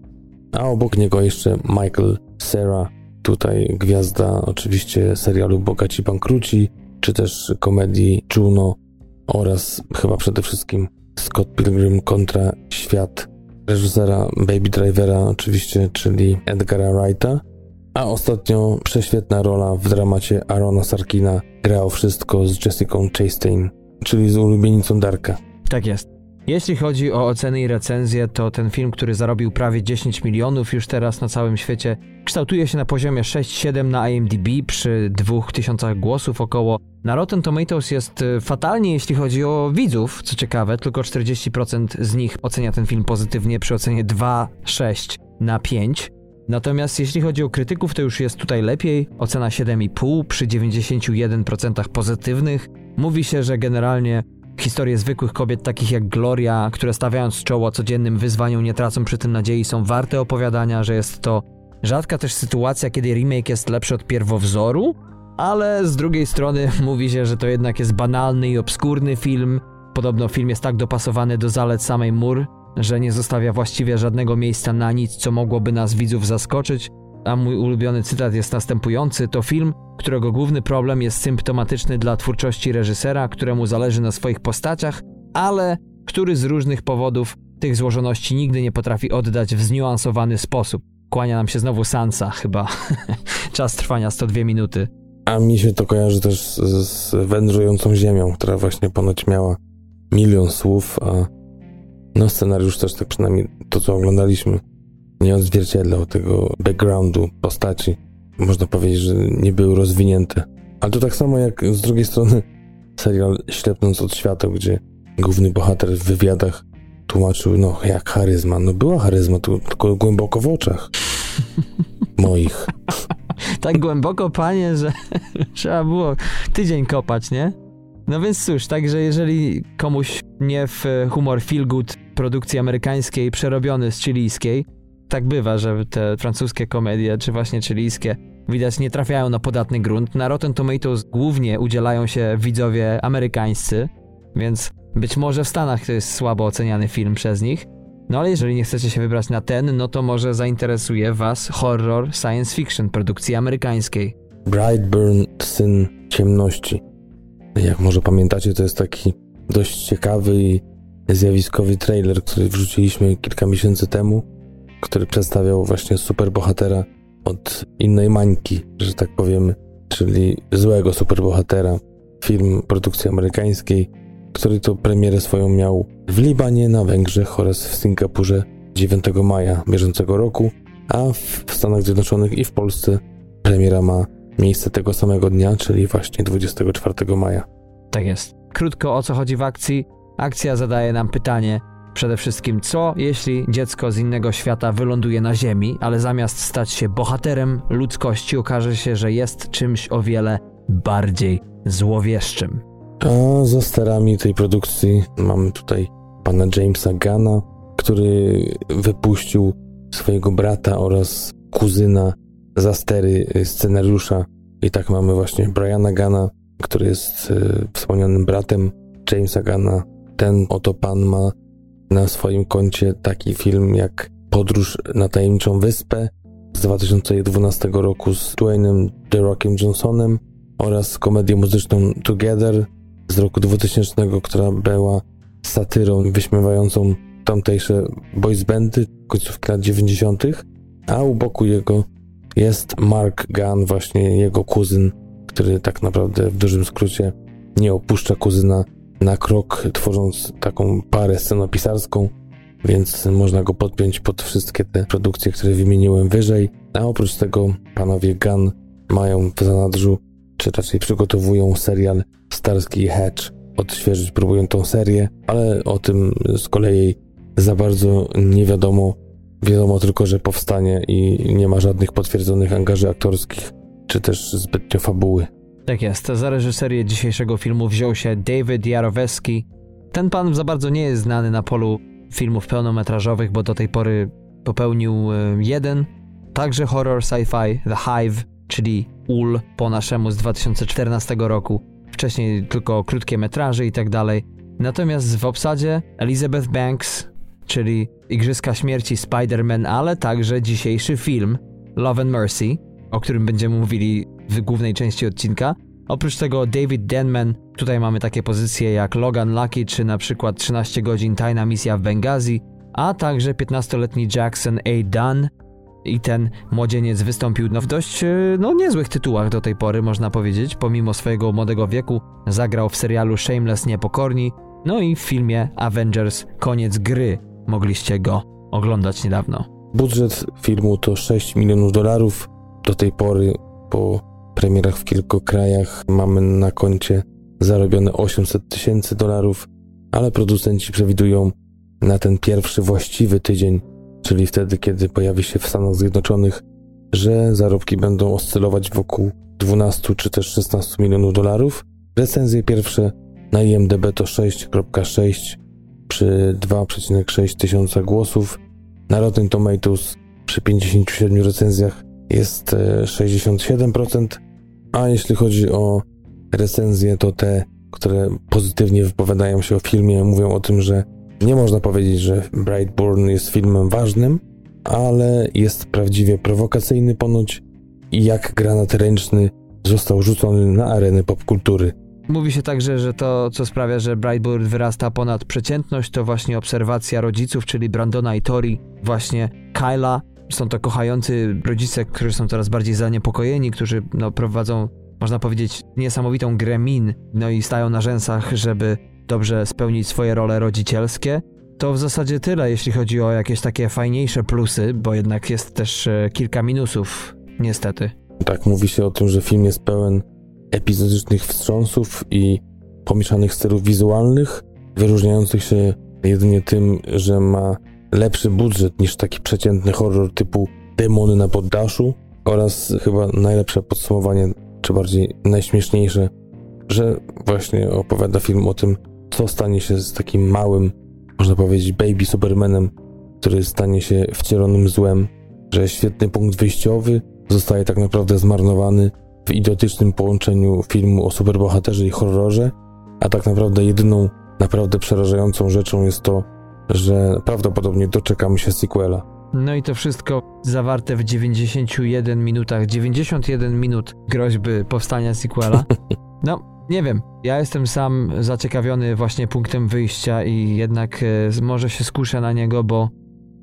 S2: a obok niego jeszcze Michael Cera, tutaj gwiazda oczywiście serialu Bogaci Bankruci, czy też komedii Juno oraz chyba przede wszystkim Scott Pilgrim kontra świat reżysera Baby Drivera oczywiście, czyli Edgara Wrighta, a ostatnio prześwietna rola w dramacie Arona Sarkina grał wszystko z Jessica Chastain, czyli z ulubienicą Darka.
S1: Tak jest. Jeśli chodzi o oceny i recenzje, to ten film, który zarobił prawie 10 milionów już teraz na całym świecie, kształtuje się na poziomie 6-7 na IMDb przy 2000 głosów około. Na Rotten Tomatoes jest y, fatalnie, jeśli chodzi o widzów, co ciekawe, tylko 40% z nich ocenia ten film pozytywnie przy ocenie 2,6 na 5. Natomiast jeśli chodzi o krytyków, to już jest tutaj lepiej. Ocena 7,5 przy 91% pozytywnych. Mówi się, że generalnie Historie zwykłych kobiet, takich jak Gloria, które stawiając czoło codziennym wyzwaniom nie tracą przy tym nadziei, są warte opowiadania, że jest to rzadka też sytuacja, kiedy remake jest lepszy od pierwowzoru, ale z drugiej strony mówi się, że to jednak jest banalny i obskurny film. Podobno film jest tak dopasowany do zalet samej Mur, że nie zostawia właściwie żadnego miejsca na nic, co mogłoby nas widzów zaskoczyć. A mój ulubiony cytat jest następujący: To film, którego główny problem jest symptomatyczny dla twórczości reżysera, któremu zależy na swoich postaciach, ale który z różnych powodów tych złożoności nigdy nie potrafi oddać w zniuansowany sposób. Kłania nam się znowu Sansa, chyba. Czas trwania 102 minuty.
S2: A mi się to kojarzy też z, z wędrującą ziemią, która właśnie ponoć miała milion słów, a no scenariusz też tak przynajmniej to, co oglądaliśmy, nie odzwierciedlał tego backgroundu postaci. Można powiedzieć, że nie były rozwinięte. Ale to tak samo jak z drugiej strony serial Ślepnąc od światła, gdzie główny bohater w wywiadach tłumaczył, no jak charyzma. No była charyzma, tylko głęboko w oczach moich.
S1: tak głęboko, panie, że trzeba było tydzień kopać, nie? No więc cóż, także jeżeli komuś nie w humor feel good produkcji amerykańskiej przerobiony z chilijskiej, tak bywa, że te francuskie komedie, czy właśnie chilijskie, widać nie trafiają na podatny grunt. Na Rotten Tomatoes głównie udzielają się widzowie amerykańscy, więc być może w Stanach to jest słabo oceniany film przez nich. No ale jeżeli nie chcecie się wybrać na ten, no to może zainteresuje was horror science fiction produkcji amerykańskiej.
S2: Brightburn, Syn Ciemności. Jak może pamiętacie, to jest taki dość ciekawy i zjawiskowy trailer, który wrzuciliśmy kilka miesięcy temu który przedstawiał właśnie superbohatera od innej mańki, że tak powiem, czyli złego superbohatera. Film produkcji amerykańskiej, który to premierę swoją miał w Libanie, na Węgrzech oraz w Singapurze 9 maja bieżącego roku, a w Stanach Zjednoczonych i w Polsce premiera ma miejsce tego samego dnia, czyli właśnie 24 maja.
S1: Tak jest. Krótko o co chodzi w akcji. Akcja zadaje nam pytanie, Przede wszystkim, co jeśli dziecko z innego świata wyląduje na Ziemi, ale zamiast stać się bohaterem ludzkości, okaże się, że jest czymś o wiele bardziej złowieszczym.
S2: A za sterami tej produkcji mamy tutaj pana Jamesa Gana, który wypuścił swojego brata oraz kuzyna za stery scenariusza. I tak mamy właśnie Briana Gana, który jest y, wspomnianym bratem Jamesa Gana. Ten oto pan ma na swoim koncie taki film jak Podróż na tajemniczą wyspę z 2012 roku z Dwaynem The Rockiem Johnsonem oraz komedię muzyczną Together z roku 2000, która była satyrą wyśmiewającą tamtejsze boys bandy końcówki lat 90., a u boku jego jest Mark Gunn, właśnie jego kuzyn, który tak naprawdę w dużym skrócie nie opuszcza kuzyna na krok, tworząc taką parę scenopisarską, więc można go podpiąć pod wszystkie te produkcje, które wymieniłem wyżej. A oprócz tego panowie Gunn mają w zanadrzu, czy raczej przygotowują serial Starsky Hedge. Odświeżyć próbują tą serię, ale o tym z kolei za bardzo nie wiadomo. Wiadomo tylko, że powstanie i nie ma żadnych potwierdzonych angaży aktorskich, czy też zbytnio fabuły.
S1: Tak jest. Za reżyserię dzisiejszego filmu wziął się David Jarowski. Ten pan za bardzo nie jest znany na polu filmów pełnometrażowych, bo do tej pory popełnił e, jeden. Także horror sci-fi The Hive, czyli Ul po naszemu z 2014 roku. Wcześniej tylko krótkie metraże i tak dalej. Natomiast w obsadzie Elizabeth Banks, czyli Igrzyska Śmierci Spider-Man, ale także dzisiejszy film Love and Mercy, o którym będziemy mówili w głównej części odcinka. Oprócz tego David Denman, tutaj mamy takie pozycje jak Logan Lucky czy na przykład 13 godzin tajna misja w Bengazi, a także 15-letni Jackson A. Dunn. I ten młodzieniec wystąpił no, w dość no, niezłych tytułach do tej pory, można powiedzieć. Pomimo swojego młodego wieku, zagrał w serialu Shameless Niepokorni, no i w filmie Avengers Koniec Gry. Mogliście go oglądać niedawno.
S2: Budżet filmu to 6 milionów dolarów. Do tej pory, po premierach w kilku krajach, mamy na koncie zarobione 800 tysięcy dolarów, ale producenci przewidują na ten pierwszy właściwy tydzień, czyli wtedy, kiedy pojawi się w Stanach Zjednoczonych, że zarobki będą oscylować wokół 12 czy też 16 milionów dolarów. Recenzje pierwsze na IMDb to 6.6 przy 2,6 tysiąca głosów. Na Rotten Tomatoes przy 57 recenzjach jest 67%, e, a jeśli chodzi o recenzje, to te, które pozytywnie wypowiadają się o filmie, mówią o tym, że nie można powiedzieć, że Brightburn jest filmem ważnym, ale jest prawdziwie prowokacyjny ponoć i jak granat ręczny został rzucony na arenę popkultury.
S1: Mówi się także, że to, co sprawia, że Brightburn wyrasta ponad przeciętność, to właśnie obserwacja rodziców, czyli Brandona i Tori, właśnie Kyla. Są to kochający rodzice, którzy są coraz bardziej zaniepokojeni, którzy no, prowadzą, można powiedzieć, niesamowitą grę min, no i stają na rzęsach, żeby dobrze spełnić swoje role rodzicielskie. To w zasadzie tyle, jeśli chodzi o jakieś takie fajniejsze plusy, bo jednak jest też e, kilka minusów, niestety.
S2: Tak, mówi się o tym, że film jest pełen epizodycznych wstrząsów i pomieszanych stylów wizualnych, wyróżniających się jedynie tym, że ma lepszy budżet niż taki przeciętny horror typu Demony na poddaszu oraz chyba najlepsze podsumowanie, czy bardziej najśmieszniejsze, że właśnie opowiada film o tym, co stanie się z takim małym, można powiedzieć, baby Supermanem, który stanie się wcielonym złem, że świetny punkt wyjściowy zostaje tak naprawdę zmarnowany w idiotycznym połączeniu filmu o superbohaterze i horrorze, a tak naprawdę jedyną naprawdę przerażającą rzeczą jest to, że prawdopodobnie doczekamy się sequela.
S1: No i to wszystko zawarte w 91 minutach, 91 minut groźby powstania sequela. No, nie wiem. Ja jestem sam zaciekawiony właśnie punktem wyjścia i jednak e, może się skuszę na niego, bo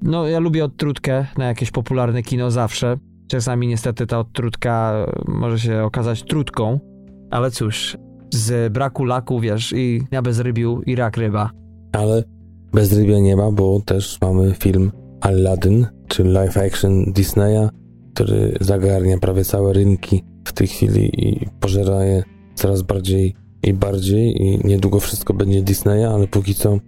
S1: no ja lubię odtrutkę na jakieś popularne kino zawsze. Czasami niestety ta odtrutka może się okazać trutką, ale cóż, z braku laku, wiesz, i na bezrybiu i rak ryba.
S2: Ale bez rybia nie ma, bo też mamy film Aladdin, czyli live action Disneya, który zagarnia prawie całe rynki w tej chwili i pożera je coraz bardziej i bardziej. I niedługo wszystko będzie Disneya, ale póki co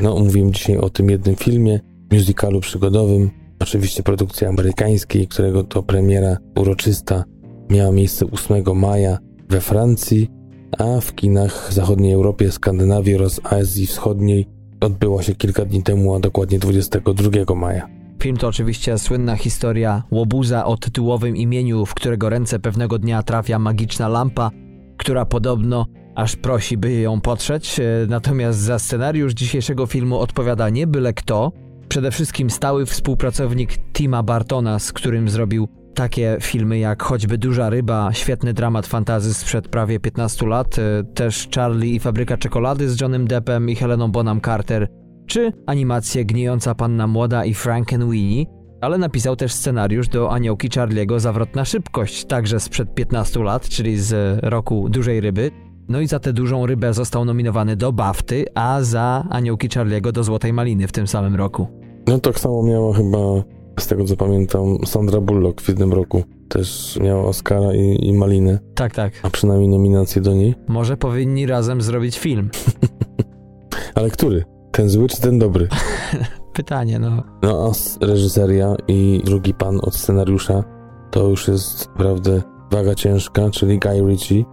S2: no mówiłem dzisiaj o tym jednym filmie, musicalu przygodowym, Oczywiście produkcji amerykańskiej, którego to premiera uroczysta miała miejsce 8 maja we Francji, a w kinach w zachodniej Europie, Skandynawii oraz Azji Wschodniej odbyła się kilka dni temu, a dokładnie 22 maja.
S1: Film to oczywiście słynna historia łobuza o tytułowym imieniu, w którego ręce pewnego dnia trafia magiczna lampa. która podobno aż prosi, by ją potrzeć. E, natomiast za scenariusz dzisiejszego filmu odpowiada nie byle kto, przede wszystkim stały współpracownik Tima Bartona, z którym zrobił takie filmy jak choćby Duża Ryba, świetny dramat fantazy sprzed prawie 15 lat, e, też Charlie i Fabryka Czekolady z Johnem Deppem i Heleną Bonham Carter, czy animację Gnijąca Panna Młoda i Frankenweenie, ale napisał też scenariusz do Aniołki Charliego Zawrotna Szybkość, także sprzed 15 lat, czyli z roku Dużej Ryby. No i za tę dużą rybę został nominowany do BAFTY, a za Aniołki Charliego do Złotej Maliny w tym samym roku.
S2: No tak samo miała chyba, z tego co pamiętam, Sandra Bullock w jednym roku. Też miała Oscara i, i Malinę.
S1: Tak, tak.
S2: A przynajmniej nominację do niej.
S1: Może powinni razem zrobić film.
S2: Ale który? Ten zły czy ten dobry?
S1: Pytanie, no.
S2: No a reżyseria i drugi pan od scenariusza to już jest naprawdę waga ciężka, czyli Guy Ritchie,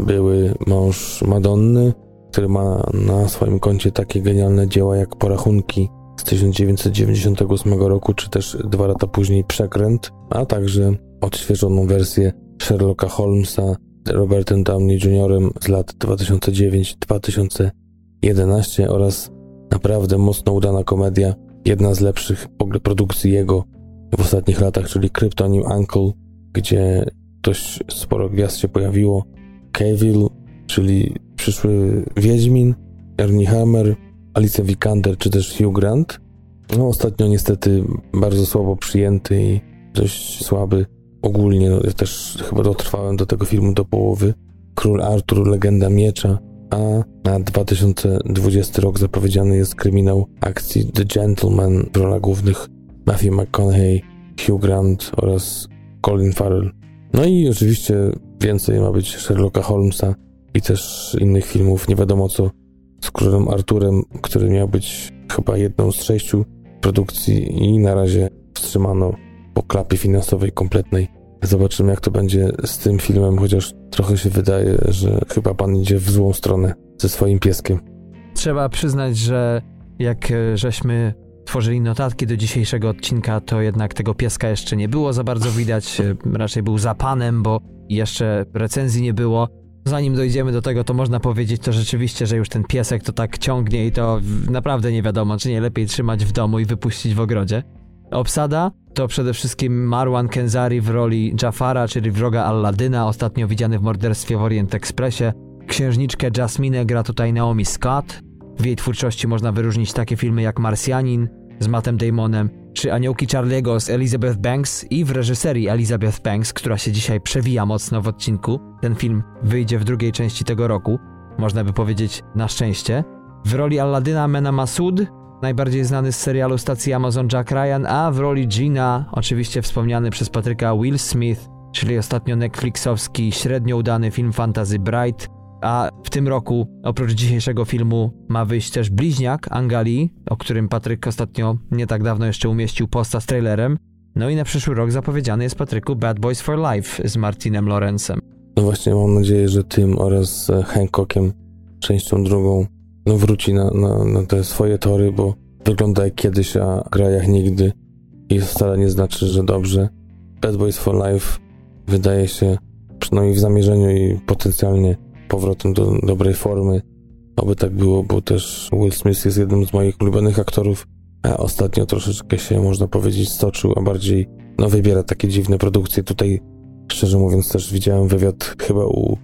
S2: były mąż Madonny, który ma na swoim koncie takie genialne dzieła jak Porachunki z 1998 roku, czy też dwa lata później Przekręt, a także odświeżoną wersję Sherlocka Holmesa Robertem Downey Jr. z lat 2009-2011 oraz naprawdę mocno udana komedia, jedna z lepszych w ogóle produkcji jego w ostatnich latach, czyli Kryptonim Uncle, gdzie dość sporo gwiazd się pojawiło. Cavill, czyli przyszły Wiedźmin, Ernie Hammer, Alice Vikander czy też Hugh Grant. No ostatnio niestety bardzo słabo przyjęty i dość słaby ogólnie. No, ja też chyba dotrwałem do tego filmu do połowy. Król Artur, Legenda Miecza, a na 2020 rok zapowiedziany jest kryminał akcji The Gentleman w rolach głównych Matthew McConaughey, Hugh Grant oraz Colin Farrell. No i oczywiście więcej ma być Sherlocka Holmesa i też innych filmów, nie wiadomo co, z królem Arturem, który miał być chyba jedną z sześciu produkcji i na razie wstrzymano po klapie finansowej kompletnej. Zobaczymy, jak to będzie z tym filmem, chociaż trochę się wydaje, że chyba pan idzie w złą stronę ze swoim pieskiem.
S1: Trzeba przyznać, że jak e, żeśmy tworzyli notatki do dzisiejszego odcinka, to jednak tego pieska jeszcze nie było za bardzo widać. Raczej był za panem, bo jeszcze recenzji nie było. Zanim dojdziemy do tego, to można powiedzieć to rzeczywiście, że już ten piesek to tak ciągnie i to naprawdę nie wiadomo, czy nie lepiej trzymać w domu i wypuścić w ogrodzie. Obsada to przede wszystkim Marwan Kenzari w roli Jafara, czyli wroga Alladyna, ostatnio widziany w morderstwie w Orient Expressie. Księżniczkę Jasminę gra tutaj Naomi Scott. W jej twórczości można wyróżnić takie filmy jak Marsjanin z Mattem Damonem, czy Aniołki Charliego z Elizabeth Banks i w reżyserii Elizabeth Banks, która się dzisiaj przewija mocno w odcinku. Ten film wyjdzie w drugiej części tego roku, można by powiedzieć na szczęście. W roli Alladyna Mena Masud najbardziej znany z serialu stacji Amazon Jack Ryan, a w roli Gina oczywiście wspomniany przez Patryka Will Smith, czyli ostatnio Netflixowski średnio udany film fantasy Bright, a w tym roku oprócz dzisiejszego filmu ma wyjść też Bliźniak Angali, o którym Patryk ostatnio nie tak dawno jeszcze umieścił posta z trailerem. No i na przyszły rok zapowiedziany jest Patryku Bad Boys for Life z Martinem Lorenzem.
S2: No właśnie, mam nadzieję, że tym oraz Hancockiem, częścią drugą, no wróci na, na, na te swoje tory, bo wygląda jak kiedyś, a gra jak nigdy i wcale nie znaczy, że dobrze. Bad Boys for Life wydaje się, przynajmniej w zamierzeniu i potencjalnie powrotem do dobrej formy. Oby tak było, bo też Will Smith jest jednym z moich ulubionych aktorów, a ostatnio troszeczkę się, można powiedzieć, stoczył, a bardziej no, wybiera takie dziwne produkcje. Tutaj, szczerze mówiąc, też widziałem wywiad chyba u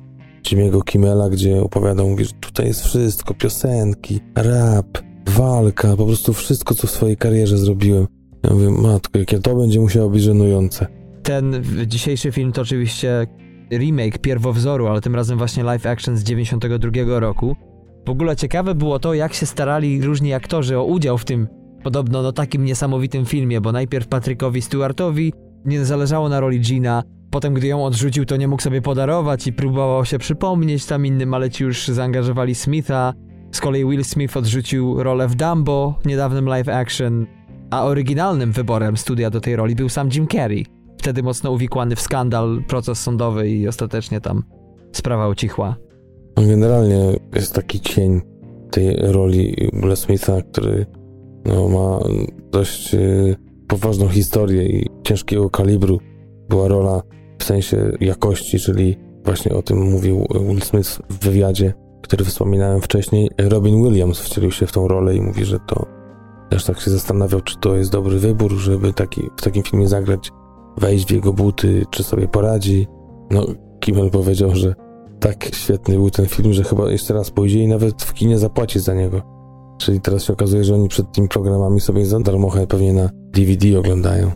S2: Jimmy'ego Kimmela, gdzie opowiadał, mówi, że tutaj jest wszystko, piosenki, rap, walka, po prostu wszystko, co w swojej karierze zrobiłem. Ja mówię, matko, jakie to będzie musiało być żenujące.
S1: Ten dzisiejszy film to oczywiście remake pierwowzoru, ale tym razem właśnie live action z 92 roku. W ogóle ciekawe było to, jak się starali różni aktorzy o udział w tym podobno no takim niesamowitym filmie, bo najpierw Patrykowi Stewartowi nie zależało na roli Gina, Potem, gdy ją odrzucił, to nie mógł sobie podarować i próbował się przypomnieć tam innym, ale ci już zaangażowali Smitha. Z kolei Will Smith odrzucił rolę w Dumbo, niedawnym live action, a oryginalnym wyborem studia do tej roli był sam Jim Carrey. Wtedy mocno uwikłany w skandal, proces sądowy i ostatecznie tam sprawa ucichła.
S2: Generalnie jest taki cień tej roli Will Smitha, który no, ma dość y, poważną historię i ciężkiego kalibru. Była rola w sensie jakości, czyli Właśnie o tym mówił Will Smith w wywiadzie, który wspominałem wcześniej. Robin Williams wcielił się w tą rolę i mówi, że to też tak się zastanawiał, czy to jest dobry wybór, żeby taki, w takim filmie zagrać, wejść w jego buty, czy sobie poradzi. No, Kimmel powiedział, że tak świetny był ten film, że chyba jeszcze raz pójdzie i nawet w kinie zapłaci za niego. Czyli teraz się okazuje, że oni przed tymi programami sobie za darmochę pewnie na DVD oglądają.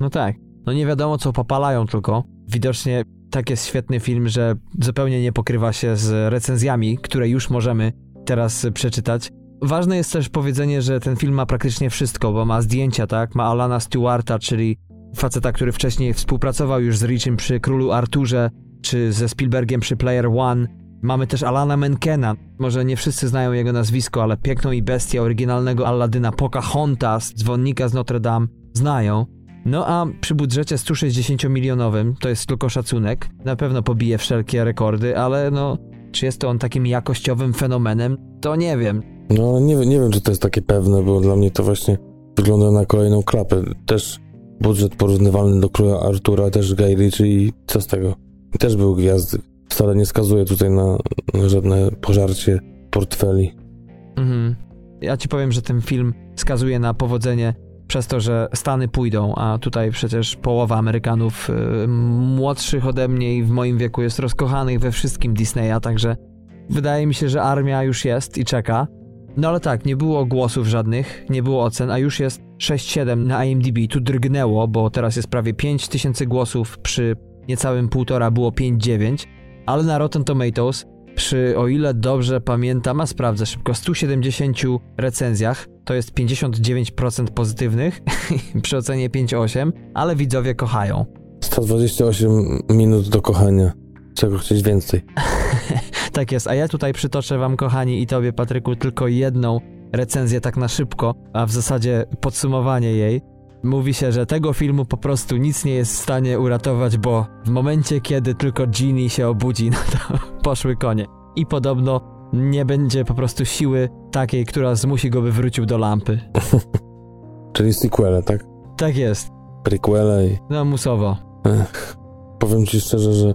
S1: No tak. No nie wiadomo, co popalają tylko. Widocznie tak jest świetny film, że zupełnie nie pokrywa się z recenzjami, które już możemy teraz przeczytać. Ważne jest też powiedzenie, że ten film ma praktycznie wszystko, bo ma zdjęcia, tak? Ma Alana Stewarta, czyli faceta, który wcześniej współpracował już z Richem przy Królu Arturze, czy ze Spielbergiem przy Player One. Mamy też Alana Menkena. Może nie wszyscy znają jego nazwisko, ale Piękną i Bestię oryginalnego Alladyna Pocahontas, Dzwonnika z Notre Dame znają. No a przy budżecie 160-milionowym, to jest tylko szacunek, na pewno pobije wszelkie rekordy, ale no, czy jest to on takim jakościowym fenomenem, to nie wiem.
S2: No nie, nie wiem, czy to jest takie pewne, bo dla mnie to właśnie wygląda na kolejną klapę. Też budżet porównywalny do Króla Artura, też Guy Ritchie i co z tego? Też był gwiazdy. Wcale nie skazuje tutaj na, żadne pożarcie portfeli.
S1: Mhm. Ja ci powiem, że ten film skazuje na powodzenie przez to, że Stany pójdą, a tutaj przecież połowa Amerykanów y, młodszych ode mnie i w moim wieku jest rozkochanych we wszystkim Disneya, także wydaje mi się, że armia już jest i czeka. No ale tak, nie było głosów żadnych, nie było ocen, a już jest 6-7 na IMDb. Tu drgnęło, bo teraz jest prawie 5000 głosów, przy niecałym półtora było 5-9, ale na Rotten Tomatoes przy, o ile dobrze pamiętam, a sprawdzę szybko, 170 recenzjach, to jest 59% pozytywnych przy ocenie 5,8, ale widzowie kochają.
S2: 128 minut do kochania. Czego chcieć więcej?
S1: tak jest, a ja tutaj przytoczę wam, kochani, i tobie, Patryku, tylko jedną recenzję tak na szybko, a w zasadzie podsumowanie jej. Mówi się, że tego filmu po prostu nic nie jest w stanie uratować, bo w momencie, kiedy tylko Genie się obudzi, no to poszły konie. I podobno nie będzie po prostu siły takiej, która zmusi go, by wrócił do lampy.
S2: Czyli sequele, tak?
S1: Tak jest.
S2: Prequele i...
S1: No, musowo.
S2: Ech, powiem ci szczerze, że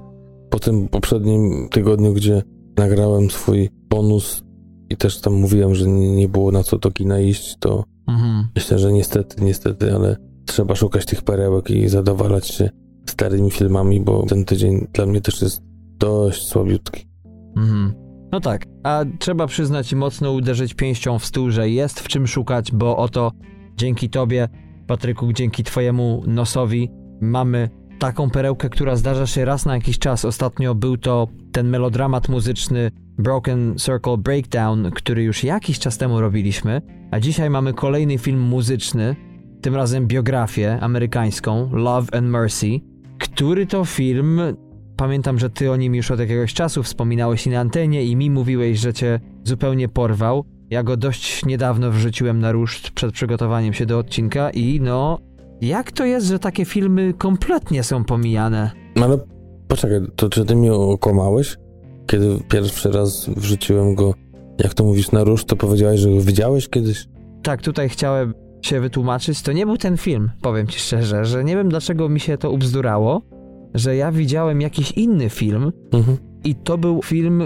S2: po tym poprzednim tygodniu, gdzie nagrałem swój bonus i też tam mówiłem, że nie było na co do kina iść, to mhm. myślę, że niestety, niestety, ale trzeba szukać tych perełek i zadowalać się starymi filmami, bo ten tydzień dla mnie też jest dość słabiutki.
S1: Mhm. No tak, a trzeba przyznać mocno uderzyć pięścią w stół, że jest w czym szukać, bo oto dzięki tobie, Patryku, dzięki twojemu nosowi mamy taką perełkę, która zdarza się raz na jakiś czas. Ostatnio był to ten melodramat muzyczny Broken Circle Breakdown, który już jakiś czas temu robiliśmy, a dzisiaj mamy kolejny film muzyczny, tym razem biografię amerykańską Love and Mercy, który to film Pamiętam, że ty o nim już od jakiegoś czasu wspominałeś i na antenie i mi mówiłeś, że cię zupełnie porwał. Ja go dość niedawno wrzuciłem na ruszt przed przygotowaniem się do odcinka i no... Jak to jest, że takie filmy kompletnie są pomijane?
S2: Poczekaj, to czy ty mnie okłamałeś? Kiedy pierwszy raz wrzuciłem go, jak to mówisz, na ruszt, to powiedziałeś, że go widziałeś kiedyś?
S1: Tak, tutaj chciałem się wytłumaczyć. To nie był ten film, powiem ci szczerze, że nie wiem dlaczego mi się to ubzdurało, że ja widziałem jakiś inny film mhm. i to był film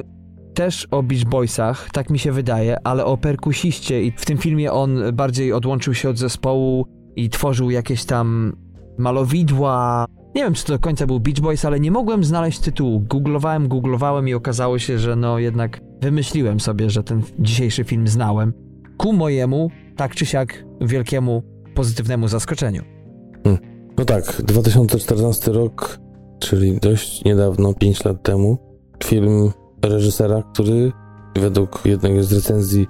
S1: też o Beach Boysach, tak mi się wydaje, ale o perkusiście i w tym filmie on bardziej odłączył się od zespołu i tworzył jakieś tam malowidła. Nie wiem, czy to do końca był Beach Boys, ale nie mogłem znaleźć tytułu. Googlowałem, googlowałem i okazało się, że no jednak wymyśliłem sobie, że ten dzisiejszy film znałem. Ku mojemu, tak czy siak, wielkiemu, pozytywnemu zaskoczeniu.
S2: Hmm. No tak, 2014 rok czyli dość niedawno, 5 lat temu, film reżysera, który według jednej z recenzji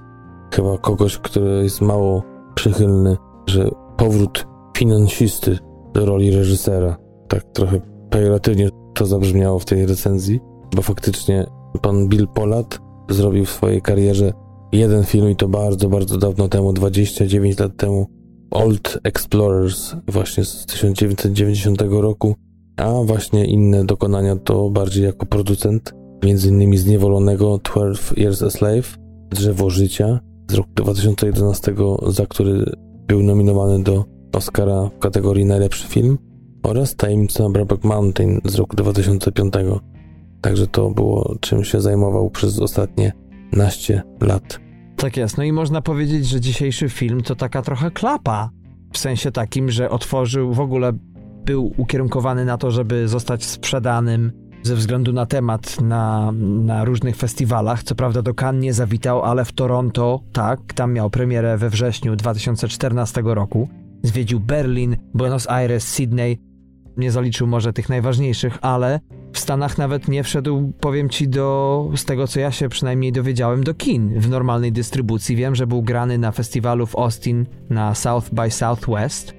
S2: chyba kogoś, który jest mało przychylny, że powrót finansisty do roli reżysera. Tak trochę pejoratywnie to zabrzmiało w tej recenzji, bo faktycznie pan Bill Pollard zrobił w swojej karierze jeden film i to bardzo, bardzo dawno temu, 29 lat temu, Old Explorers właśnie z 1990 roku a właśnie inne dokonania to bardziej jako producent, między innymi zniewolonego 12 Years a Slave, Drzewo Życia z roku 2011, za który był nominowany do Oscara w kategorii najlepszy film oraz Tajemnica Brokeback Mountain z roku 2005. Także to było czym się zajmował przez ostatnie naście lat.
S1: Tak jest. No i można powiedzieć, że dzisiejszy film to taka trochę klapa. W sensie takim, że otworzył, w ogóle był ukierunkowany na to, żeby zostać sprzedanym ze względu na temat na, na różnych festiwalach. Co prawda do Cannes nie zawitał, ale w Toronto, tak, tam miał premierę we wrześniu 2014 roku. Zwiedził Berlin, Buenos Aires, Sydney. Nie zaliczył może tych najważniejszych, ale w Stanach nawet nie wszedł, powiem ci, do, z tego co ja się przynajmniej dowiedziałem, do kin w normalnej dystrybucji. Wiem, że był grany na festiwalu w Austin na South by Southwest.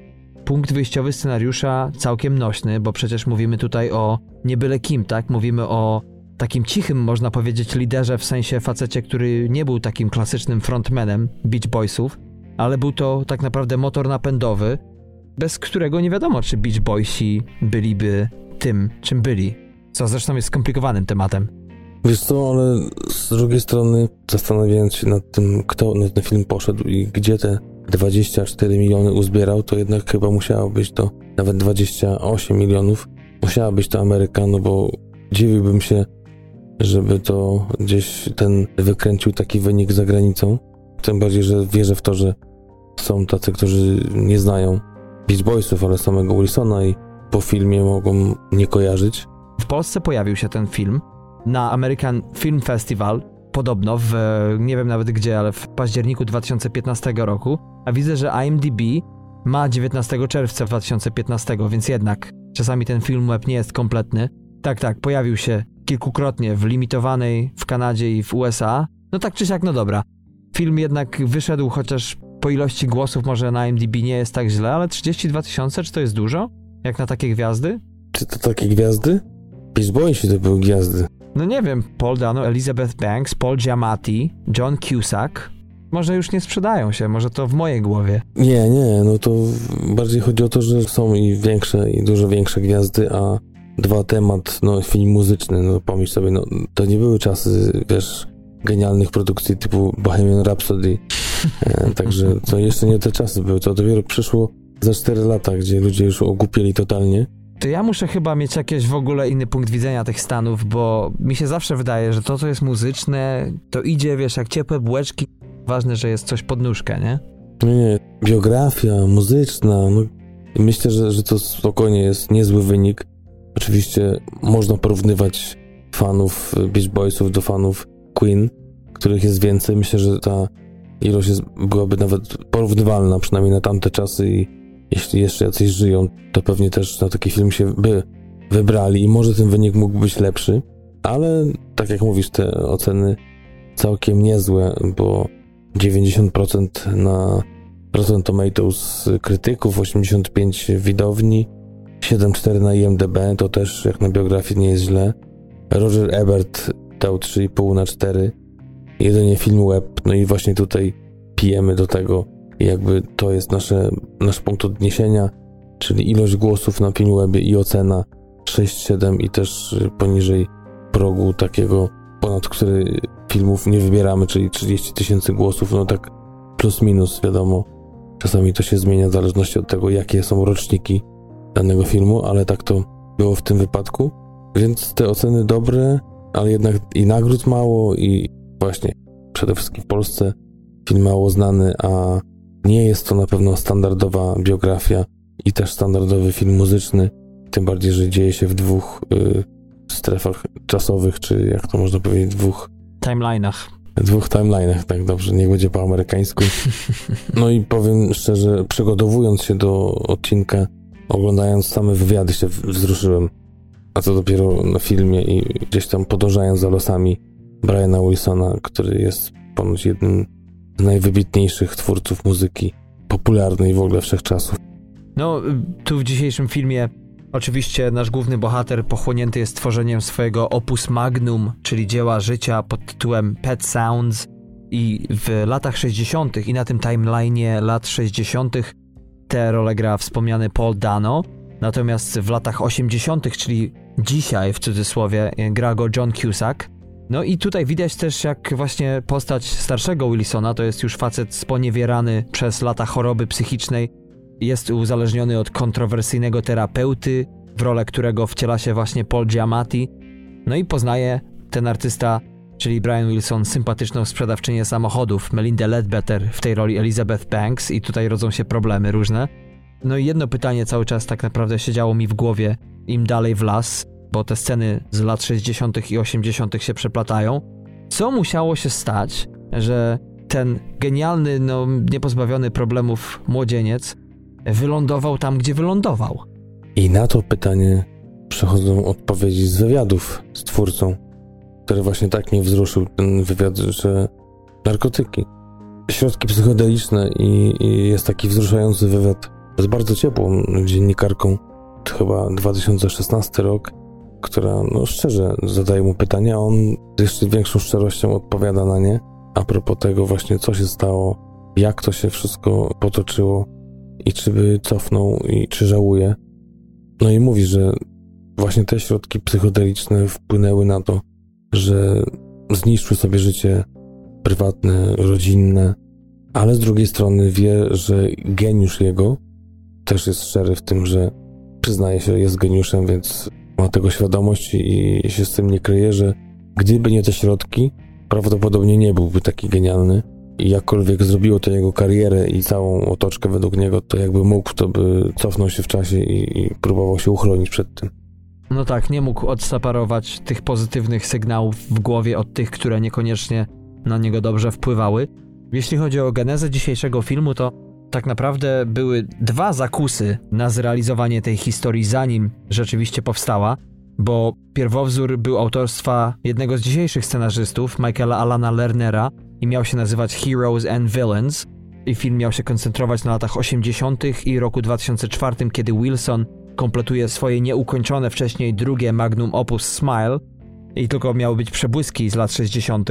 S1: Punkt wyjściowy scenariusza całkiem nośny, bo przecież mówimy tutaj o nie byle kim, tak? Mówimy o takim cichym, można powiedzieć, liderze, w sensie facecie, który nie był takim klasycznym frontmanem Beach Boysów, ale był to tak naprawdę motor napędowy, bez którego nie wiadomo, czy Beach Boysi byliby tym, czym byli. Co zresztą jest skomplikowanym tematem.
S2: Wiesz co, ale z drugiej strony zastanawiając się nad tym, kto na ten film poszedł i gdzie te 24 miliony uzbierał, to jednak chyba musiało być to nawet 28 milionów. Musiała być to Ameryka, no bo dziwiłbym się, żeby to gdzieś ten wykręcił taki wynik za granicą. Tym bardziej, że wierzę w to, że są tacy, którzy nie znają Beach Boysów, ale samego Wilsona i po filmie mogą nie kojarzyć.
S1: W Polsce pojawił się ten film na American Film Festival, podobno w, nie wiem nawet gdzie, ale w październiku 2015 roku, a widzę, że IMDb ma 19 czerwca 2015, więc jednak czasami ten film web nie jest kompletny. Tak, tak, pojawił się kilkukrotnie w limitowanej w Kanadzie i w USA. No tak czy siak, no dobra. Film jednak wyszedł, chociaż po ilości głosów może na IMDb nie jest tak źle, ale 32 tysiące, czy to jest dużo? Jak na takie gwiazdy?
S2: Czy to takie gwiazdy? Beach Boysi to były gwiazdy.
S1: No nie wiem, Paul Dano, Elizabeth Banks, Paul Giamatti, John Cusack. Może już nie sprzedają się, może to w mojej głowie.
S2: Nie, nie, no to bardziej chodzi o to, że są i większe, i dużo większe gwiazdy, a dwa temat, no film muzyczny, no pomyśl sobie, no to nie były czasy, wiesz, genialnych produkcji typu Bohemian Rhapsody, także to jeszcze nie te czasy były, to dopiero przyszło za 4 lata, gdzie ludzie już ogłupieli totalnie.
S1: To ja muszę chyba mieć jakiś w ogóle inny punkt widzenia tych Stanów, bo mi się zawsze wydaje, że to, co jest muzyczne, to idzie, wiesz, jak ciepłe bułeczki. Ważne, że jest coś pod nóżkę, nie?
S2: Nie, nie. Biografia muzyczna, no myślę, że, że to spokojnie jest niezły wynik. Oczywiście można porównywać fanów Beach Boysów do fanów Queen, których jest więcej. Myślę, że ta ilość jest, byłaby nawet porównywalna, przynajmniej na tamte czasy i jeśli jeszcze jacyś żyją, to pewnie też na taki film się by wybrali i może ten wynik mógł być lepszy, ale tak jak mówisz, te oceny całkiem niezłe, bo 90% na Rotten Tomatoes krytyków, 85 widowni, 7,4 na IMDb, to też jak na biografię nie jest źle. Roger Ebert dał 3,5 na 4, jedynie film web, no i właśnie tutaj pijemy do tego jakby to jest nasze, nasz punkt odniesienia, czyli ilość głosów na Filmwebie i ocena 6-7 i też poniżej progu takiego, ponad który filmów nie wybieramy, czyli 30 tysięcy głosów, no tak plus minus wiadomo. Czasami to się zmienia w zależności od tego, jakie są roczniki danego filmu, ale tak to było w tym wypadku. Więc te oceny dobre, ale jednak i nagród mało i właśnie przede wszystkim w Polsce film mało znany, a nie jest to na pewno standardowa biografia i też standardowy film muzyczny, tym bardziej, że dzieje się w dwóch y, strefach czasowych, czy jak to można powiedzieć, dwóch
S1: timeline'ach.
S2: Dwóch timeline'ach, tak dobrze, niech będzie po amerykańsku. No i powiem szczerze, przygotowując się do odcinka, oglądając same wywiady się wzruszyłem, a co dopiero na filmie i gdzieś tam podążając za losami Briana Wilsona, który jest ponoć jednym najwybitniejszych twórców muzyki popularnej w ogóle wszechczasów.
S1: No, tu w dzisiejszym filmie oczywiście nasz główny bohater pochłonięty jest tworzeniem swojego opus magnum, czyli dzieła życia pod tytułem Pet Sounds i w latach 60. i na tym timeline'ie lat 60. tę rolę gra wspomniany Paul Dano, natomiast w latach 80., czyli dzisiaj w cudzysłowie, gra go John Cusack. No i tutaj widać też, jak właśnie postać starszego Wilsona, to jest już facet sponiewierany przez lata choroby psychicznej, jest uzależniony od kontrowersyjnego terapeuty, w rolę którego wciela się właśnie Paul Giamatti. No i poznaje ten artysta, czyli Brian Wilson, sympatyczną sprzedawczynię samochodów, Melinda Ledbetter, w tej roli Elizabeth Banks, i tutaj rodzą się problemy różne. No i jedno pytanie cały czas tak naprawdę siedziało mi w głowie, im dalej w las, bo te sceny z lat 60. i 80. się przeplatają. Co musiało się stać, że ten genialny, no niepozbawiony problemów młodzieniec wylądował tam, gdzie wylądował?
S2: I na to pytanie przychodzą odpowiedzi z wywiadów z twórcą, który właśnie tak mnie wzruszył ten wywiad, że narkotyki, środki psychodeliczne i, i jest taki wzruszający wywiad z bardzo ciepłą dziennikarką, to chyba 2016 rok, która no szczerze zadaje mu pytania, on jeszcze większą szczerością odpowiada na nie. A propos tego właśnie, co się stało, jak to się wszystko potoczyło i czy by cofnął i czy żałuje. No i mówi, że właśnie te środki psychodeliczne wpłynęły na to, że zniszczył sobie życie prywatne, rodzinne, ale z drugiej strony wie, że geniusz jego też jest szczery w tym, że przyznaje się, jest geniuszem, więc ma tego świadomość i się z tym nie kryje, że gdyby nie te środki, prawdopodobnie nie byłby taki genialny. I jakkolwiek zrobiło to jego karierę i całą otoczkę według niego, to jakby mógł, to by cofnął się w czasie i, i próbował się uchronić przed tym.
S1: No tak, nie mógł odseparować tych pozytywnych sygnałów w głowie od tych, które niekoniecznie na niego dobrze wpływały. Jeśli chodzi o genezę dzisiejszego filmu, to tak naprawdę były dwa zakusy na zrealizowanie tej historii, zanim rzeczywiście powstała, bo pierwowzór był autorstwa jednego z dzisiejszych scenarzystów, Michaela Alana Lernera, i miał się nazywać Heroes and Villains. I film miał się koncentrować na latach 80. i roku 2004, kiedy Wilson kompletuje swoje nieukończone wcześniej drugie magnum opus Smile i tylko miały być przebłyski z lat 60.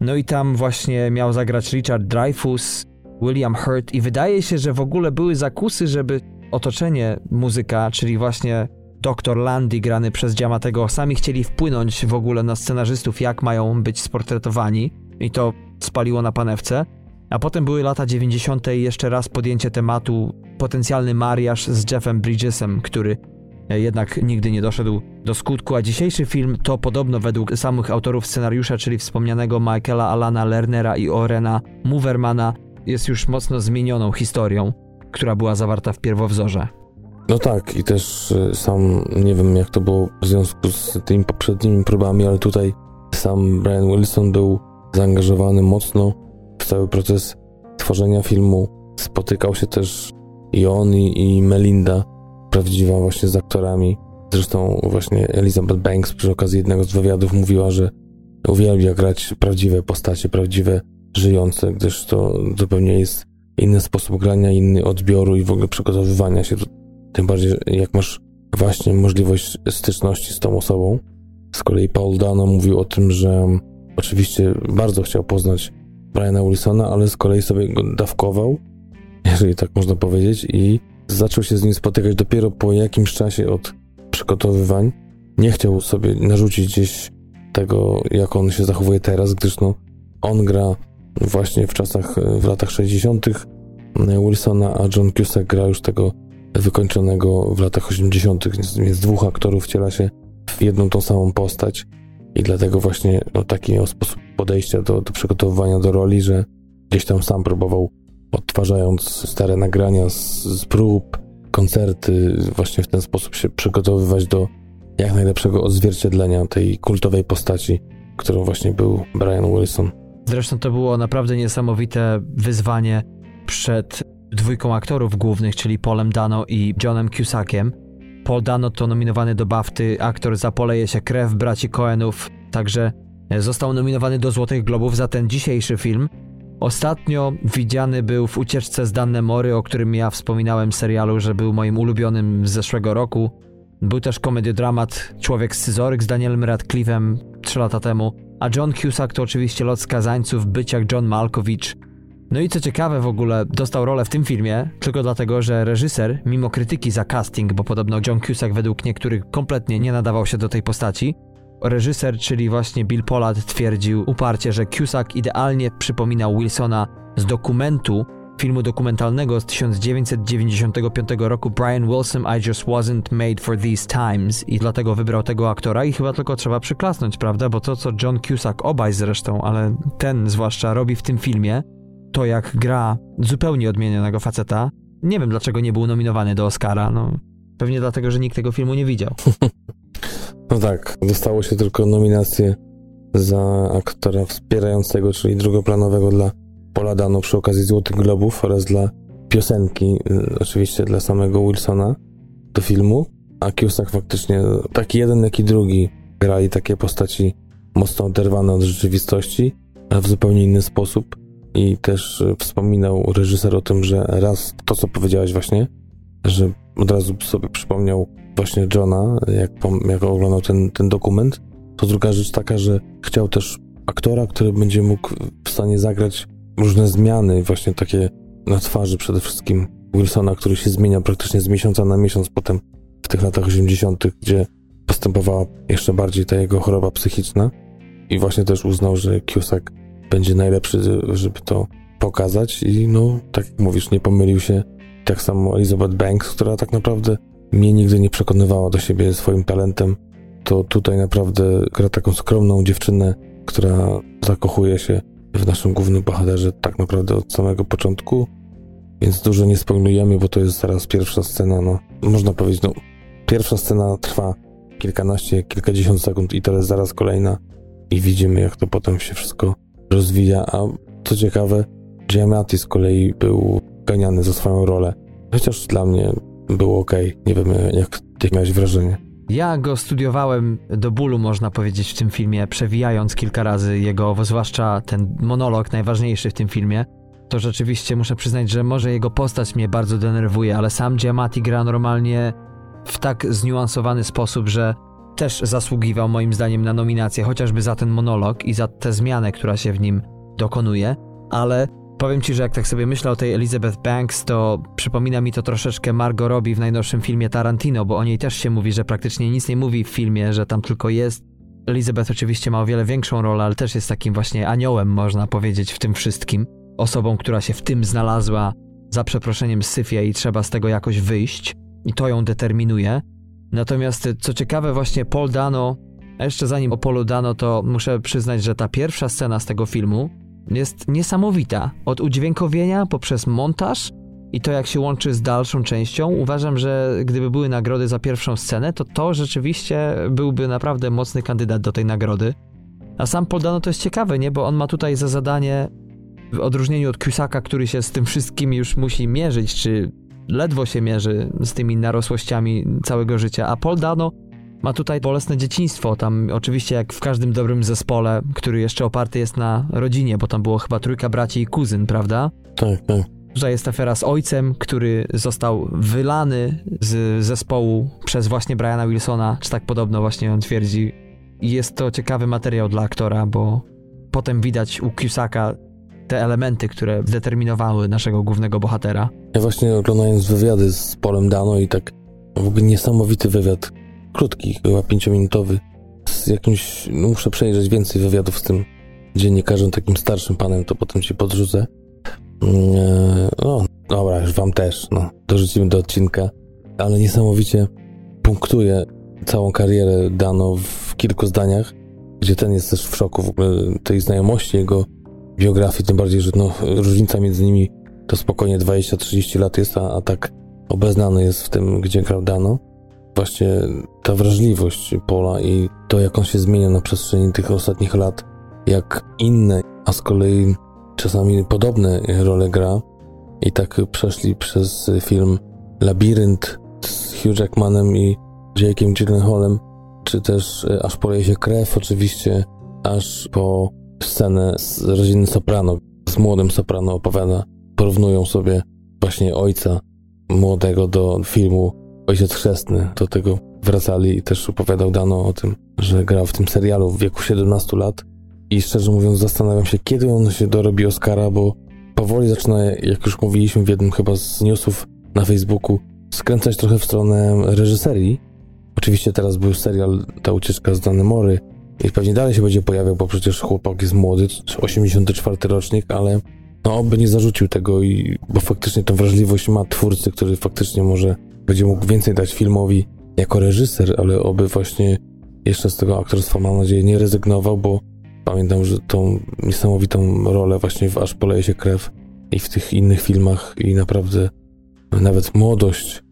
S1: No i tam właśnie miał zagrać Richard Dreyfuss, William Hurt i wydaje się, że w ogóle były zakusy, żeby otoczenie muzyka, czyli właśnie Dr. Landy grany przez Dziamatego, sami chcieli wpłynąć w ogóle na scenarzystów, jak mają być sportretowani i to spaliło na panewce. A potem były lata 90. i jeszcze raz podjęcie tematu potencjalny mariaż z Jeffem Bridgesem, który jednak nigdy nie doszedł do skutku, a dzisiejszy film to podobno według samych autorów scenariusza, czyli wspomnianego Michaela Alana Lernera i Orena Movermana, jest już mocno zmienioną historią, która była zawarta w pierwowzorze.
S2: No tak, i też y, sam nie wiem, jak to było w związku z tymi poprzednimi próbami, ale tutaj sam Brian Wilson był zaangażowany mocno w cały proces tworzenia filmu. Spotykał się też i on, i, i Melinda, prawdziwa właśnie z aktorami. Zresztą właśnie Elizabeth Banks przy okazji jednego z wywiadów mówiła, że uwielbia grać prawdziwe postacie, prawdziwe żyjące, gdyż to zupełnie jest inny sposób grania, inny odbioru i w ogóle przygotowywania się. Tym bardziej, jak masz właśnie możliwość styczności z tą osobą. Z kolei Paul Dano mówił o tym, że oczywiście bardzo chciał poznać Briana Wilsona, ale z kolei sobie go dawkował, jeżeli tak można powiedzieć, i zaczął się z nim spotykać dopiero po jakimś czasie od przygotowywań. Nie chciał sobie narzucić gdzieś tego, jak on się zachowuje teraz, gdyż no, on gra właśnie w czasach, w latach 60. Wilsona, a John Cusack gra już tego wykończonego w latach 80., więc dwóch aktorów wciela się w jedną tą samą postać. I dlatego właśnie no, taki sposób podejścia do, do przygotowywania do roli, że gdzieś tam sam próbował, odtwarzając stare nagrania z, z prób, koncerty, właśnie w ten sposób się przygotowywać do jak najlepszego odzwierciedlenia tej kultowej postaci, którą właśnie był Brian Wilson.
S1: Zresztą to było naprawdę niesamowite wyzwanie przed dwójką aktorów głównych, czyli Polem Dano i Johnem Cusackiem. Paul Dano to nominowany do BAFTY aktor za Poleje się krew braci Coenów, także został nominowany do Złotych Globów za ten dzisiejszy film. Ostatnio widziany był w Ucieczce z Danne Mory, o którym ja wspominałem serialu, że był moim ulubionym z zeszłego roku. Był też komediodramat Człowiek z Scyzoryk z Danielem Radcliffe'em 3 lata temu, a John Cusack to oczywiście lot skazańców, być jak John Malkovich. No i co ciekawe w ogóle, dostał rolę w tym filmie tylko dlatego, że reżyser, mimo krytyki za casting, bo podobno John Cusack według niektórych kompletnie nie nadawał się do tej postaci, reżyser, czyli właśnie Bill Pollard twierdził uparcie, że Cusack idealnie przypominał Wilsona z dokumentu filmu dokumentalnego z 1995 roku Brian Wilson I Just Wasn't Made for These Times i dlatego wybrał tego aktora i chyba tylko trzeba przyklasnąć, prawda? Bo to, co John Cusack, obaj zresztą, ale ten zwłaszcza robi w tym filmie, to jak gra zupełnie odmienionego faceta, nie wiem dlaczego nie był nominowany do Oscara, no pewnie dlatego, że nikt tego filmu nie widział.
S2: No tak, dostało się tylko nominację za aktora wspierającego, czyli drugoplanowego dla Paula Dano przy okazji Złotych Globów oraz dla piosenki, y, oczywiście dla samego Wilsona do filmu, a Cusack faktycznie taki jeden, jak i drugi grali takie postaci mocno oderwane od rzeczywistości, ale w zupełnie inny sposób. I też y, wspominał reżyser o tym, że raz to, co powiedziałeś właśnie, że od razu sobie przypomniał właśnie Johna, jak, jak oglądał ten, ten dokument, to druga rzecz taka, że chciał też aktora, który będzie mógł w stanie zagrać różne zmiany, właśnie takie na twarzy przede wszystkim Wilsona, który się zmienia praktycznie z miesiąca na miesiąc potem w tych latach 80., gdzie postępowała jeszcze bardziej ta jego choroba psychiczna i właśnie też uznał, że Cusack będzie najlepszy, żeby to pokazać i no, tak jak mówisz, nie pomylił się tak samo Elizabeth Banks, która tak naprawdę mnie nigdy nie przekonywała do siebie swoim talentem, to tutaj naprawdę gra taką skromną dziewczynę, która zakochuje się w naszym głównym bohaterze tak naprawdę od samego początku, więc dużo nie spoilujemy, bo to jest zaraz pierwsza scena, no można powiedzieć, no pierwsza scena trwa kilkanaście, kilkadziesiąt sekund i to jest zaraz kolejna i widzimy jak to potem się wszystko rozwija, a co ciekawe, Giamatti z kolei był ganiany za swoją rolę, chociaż dla mnie było ok, nie wiem jak, jak miałeś wrażenie.
S1: Ja go studiowałem do bólu, można powiedzieć, w tym filmie, przewijając kilka razy jego, zwłaszcza ten monolog najważniejszy w tym filmie. To rzeczywiście muszę przyznać, że może jego postać mnie bardzo denerwuje, ale sam Giamatti gra normalnie w tak zniuansowany sposób, że też zasługiwał moim zdaniem na nominację, chociażby za ten monolog i za tę zmianę, która się w nim dokonuje, ale Powiem ci, że jak tak sobie myślę o tej Elizabeth Banks, to przypomina mi to troszeczkę Margot Robbie w najnowszym filmie Tarantino, bo o niej też się mówi, że praktycznie nic nie mówi w filmie, że tam tylko jest. Elizabeth oczywiście ma o wiele większą rolę, ale też jest takim właśnie aniołem, można powiedzieć, w tym wszystkim. Osobą, która się w tym znalazła, za przeproszeniem syfie i trzeba z tego jakoś wyjść. I to ją determinuje. Natomiast co ciekawe, właśnie Paul Dano, a jeszcze zanim o Paulu Dano, to muszę przyznać, że ta pierwsza scena z tego filmu, jest niesamowita. Od udźwiękowienia poprzez montaż i to jak się łączy z dalszą częścią, uważam, że gdyby były nagrody za pierwszą scenę, to to rzeczywiście byłby naprawdę mocny kandydat do tej nagrody. A sam Poldano to jest ciekawe, nie? Bo on ma tutaj za zadanie, w odróżnieniu od Cusaka, który się z tym wszystkim już musi mierzyć, czy ledwo się mierzy z tymi narosłościami całego życia, a Poldano ma tutaj bolesne dzieciństwo, tam oczywiście jak w każdym dobrym zespole, który jeszcze oparty jest na rodzinie, bo tam było chyba trójka braci i kuzyn, prawda?
S2: Tak, tak.
S1: Tutaj jest afera z ojcem, który został wylany z zespołu przez właśnie Briana Wilsona, czy tak podobno właśnie on twierdzi. I jest to ciekawy materiał dla aktora, bo potem widać u Cusaka te elementy, które zdeterminowały naszego głównego bohatera.
S2: Ja właśnie oglądając wywiady z Polem Dano i tak w ogóle niesamowity wywiad, krótki, chyba pięciominutowy, z jakimś, no muszę przejrzeć więcej wywiadów z tym dziennikarzem, takim starszym panem, to potem ci podrzucę. Mm, no, dobra, już wam też, no, dorzucimy do odcinka, ale niesamowicie punktuje całą karierę Dano w kilku zdaniach, gdzie ten jest też w szoku w ogóle tej znajomości jego biografii, tym bardziej, że no, różnica między nimi to spokojnie 20-30 lat jest, a, a tak obeznany jest w tym, gdzie grał Dano właśnie ta wrażliwość Pola i to, jak on się zmienia na przestrzeni tych ostatnich lat, jak inne, a z kolei czasami podobne role gra. I tak przeszli przez film Labirynt z Hugh Jackmanem i Jake'em Gyllenhaalem, czy też e, aż poleje się krew oczywiście, aż po scenę z rodziny Soprano, z młodym Soprano opowiada, porównują sobie właśnie ojca młodego do filmu ojciec chrzestny do tego wracali i też opowiadał Dano o tym, że grał w tym serialu w wieku 17 lat i szczerze mówiąc zastanawiam się, kiedy on się dorobi Oscara, bo powoli zaczyna, jak już mówiliśmy w jednym chyba z newsów na Facebooku, skręcać trochę w stronę reżyserii. Oczywiście teraz był serial Ta ucieczka z Danemory i pewnie dalej się będzie pojawiał, bo przecież chłopak jest młody, 84 rocznik, ale no oby nie zarzucił tego, i, bo faktycznie tą wrażliwość ma twórcy, który faktycznie może będzie mógł więcej dać filmowi jako reżyser, ale oby właśnie jeszcze z tego aktorstwa, mam nadzieję, nie rezygnował, bo pamiętam, że tą niesamowitą rolę właśnie w Aż poleje się krew i w tych innych filmach i naprawdę nawet młodość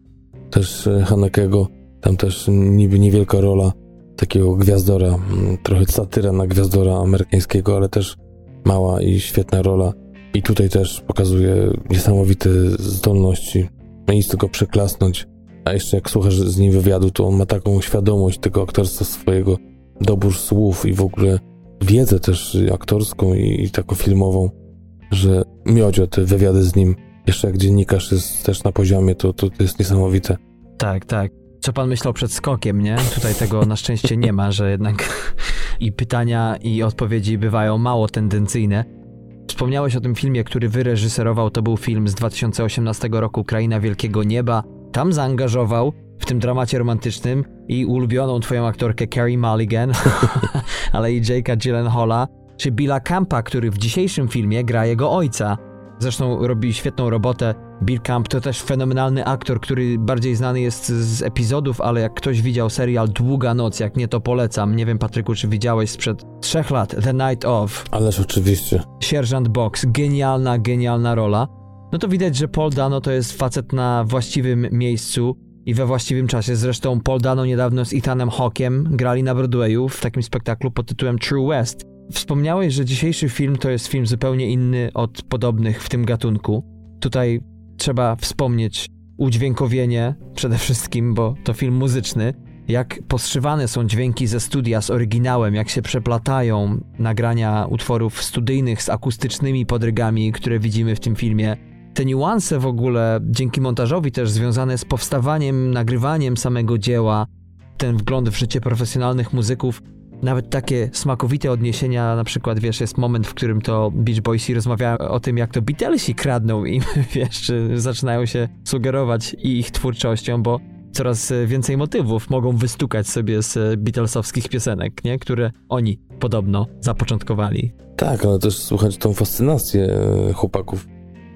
S2: też e, Hanekego, tam też niby niewielka rola takiego gwiazdora, trochę satyra na gwiazdora amerykańskiego, ale też mała i świetna rola. I tutaj też pokazuje niesamowite zdolności. Nic tylko przeklasnąć. A jeszcze jak słuchasz z nim wywiadu, to on ma taką świadomość tego aktorstwa swojego, dobór słów i w ogóle wiedzę też aktorską i, i taką filmową, że miodzio te wywiady z nim, jeszcze jak dziennikarz jest też na poziomie, to, to, to jest niesamowite.
S1: Tak, tak. Co pan myślał przed skokiem, nie? Tutaj tego na szczęście nie ma, że jednak i pytania i odpowiedzi bywają mało tendencyjne. Wspomniałeś o tym filmie, który wyreżyserował, to był film z 2018 roku Kraina Wielkiego Nieba. Tam zaangażował w tym dramacie romantycznym i ulubioną twoją aktorkę Carrie Mulligan, ale i Jake'a Gyllenhaala, czy Billa Campa, który w dzisiejszym filmie gra jego ojca. Zresztą robi świetną robotę. Bill Camp to też fenomenalny aktor, który bardziej znany jest z epizodów, ale jak ktoś widział serial Długa Noc, jak nie to polecam. Nie wiem, Patryku, czy widziałeś sprzed trzech lat The Night of.
S2: Ależ oczywiście.
S1: Sierżant Box, genialna, genialna rola. No to widać, że Paul Dano to jest facet na właściwym miejscu i we właściwym czasie. Zresztą Paul Dano niedawno z Ethanem Hawkiem grali na Broadwayu w takim spektaklu pod tytułem True West. Wspomniałeś, że dzisiejszy film to jest film zupełnie inny od podobnych w tym gatunku. Tutaj trzeba wspomnieć udźwiękowienie przede wszystkim, bo to film muzyczny. Jak poszywane są dźwięki ze studia z oryginałem, jak się przeplatają nagrania utworów studyjnych z akustycznymi podrygami, które widzimy w tym filmie. Te niuanse w ogóle, dzięki montażowi też związane z powstawaniem, nagrywaniem samego dzieła, ten wgląd w życie profesjonalnych muzyków, nawet takie smakowite odniesienia, na przykład, wiesz, jest moment, w którym to Beach Boysi rozmawiają o tym, jak to Beatlesi kradną im, wiesz, zaczynają się sugerować i ich twórczością, bo coraz więcej motywów mogą wystukać sobie z Beatlesowskich piosenek, nie? które oni podobno zapoczątkowali.
S2: Tak, ale też słuchać tą fascynację e, chłopaków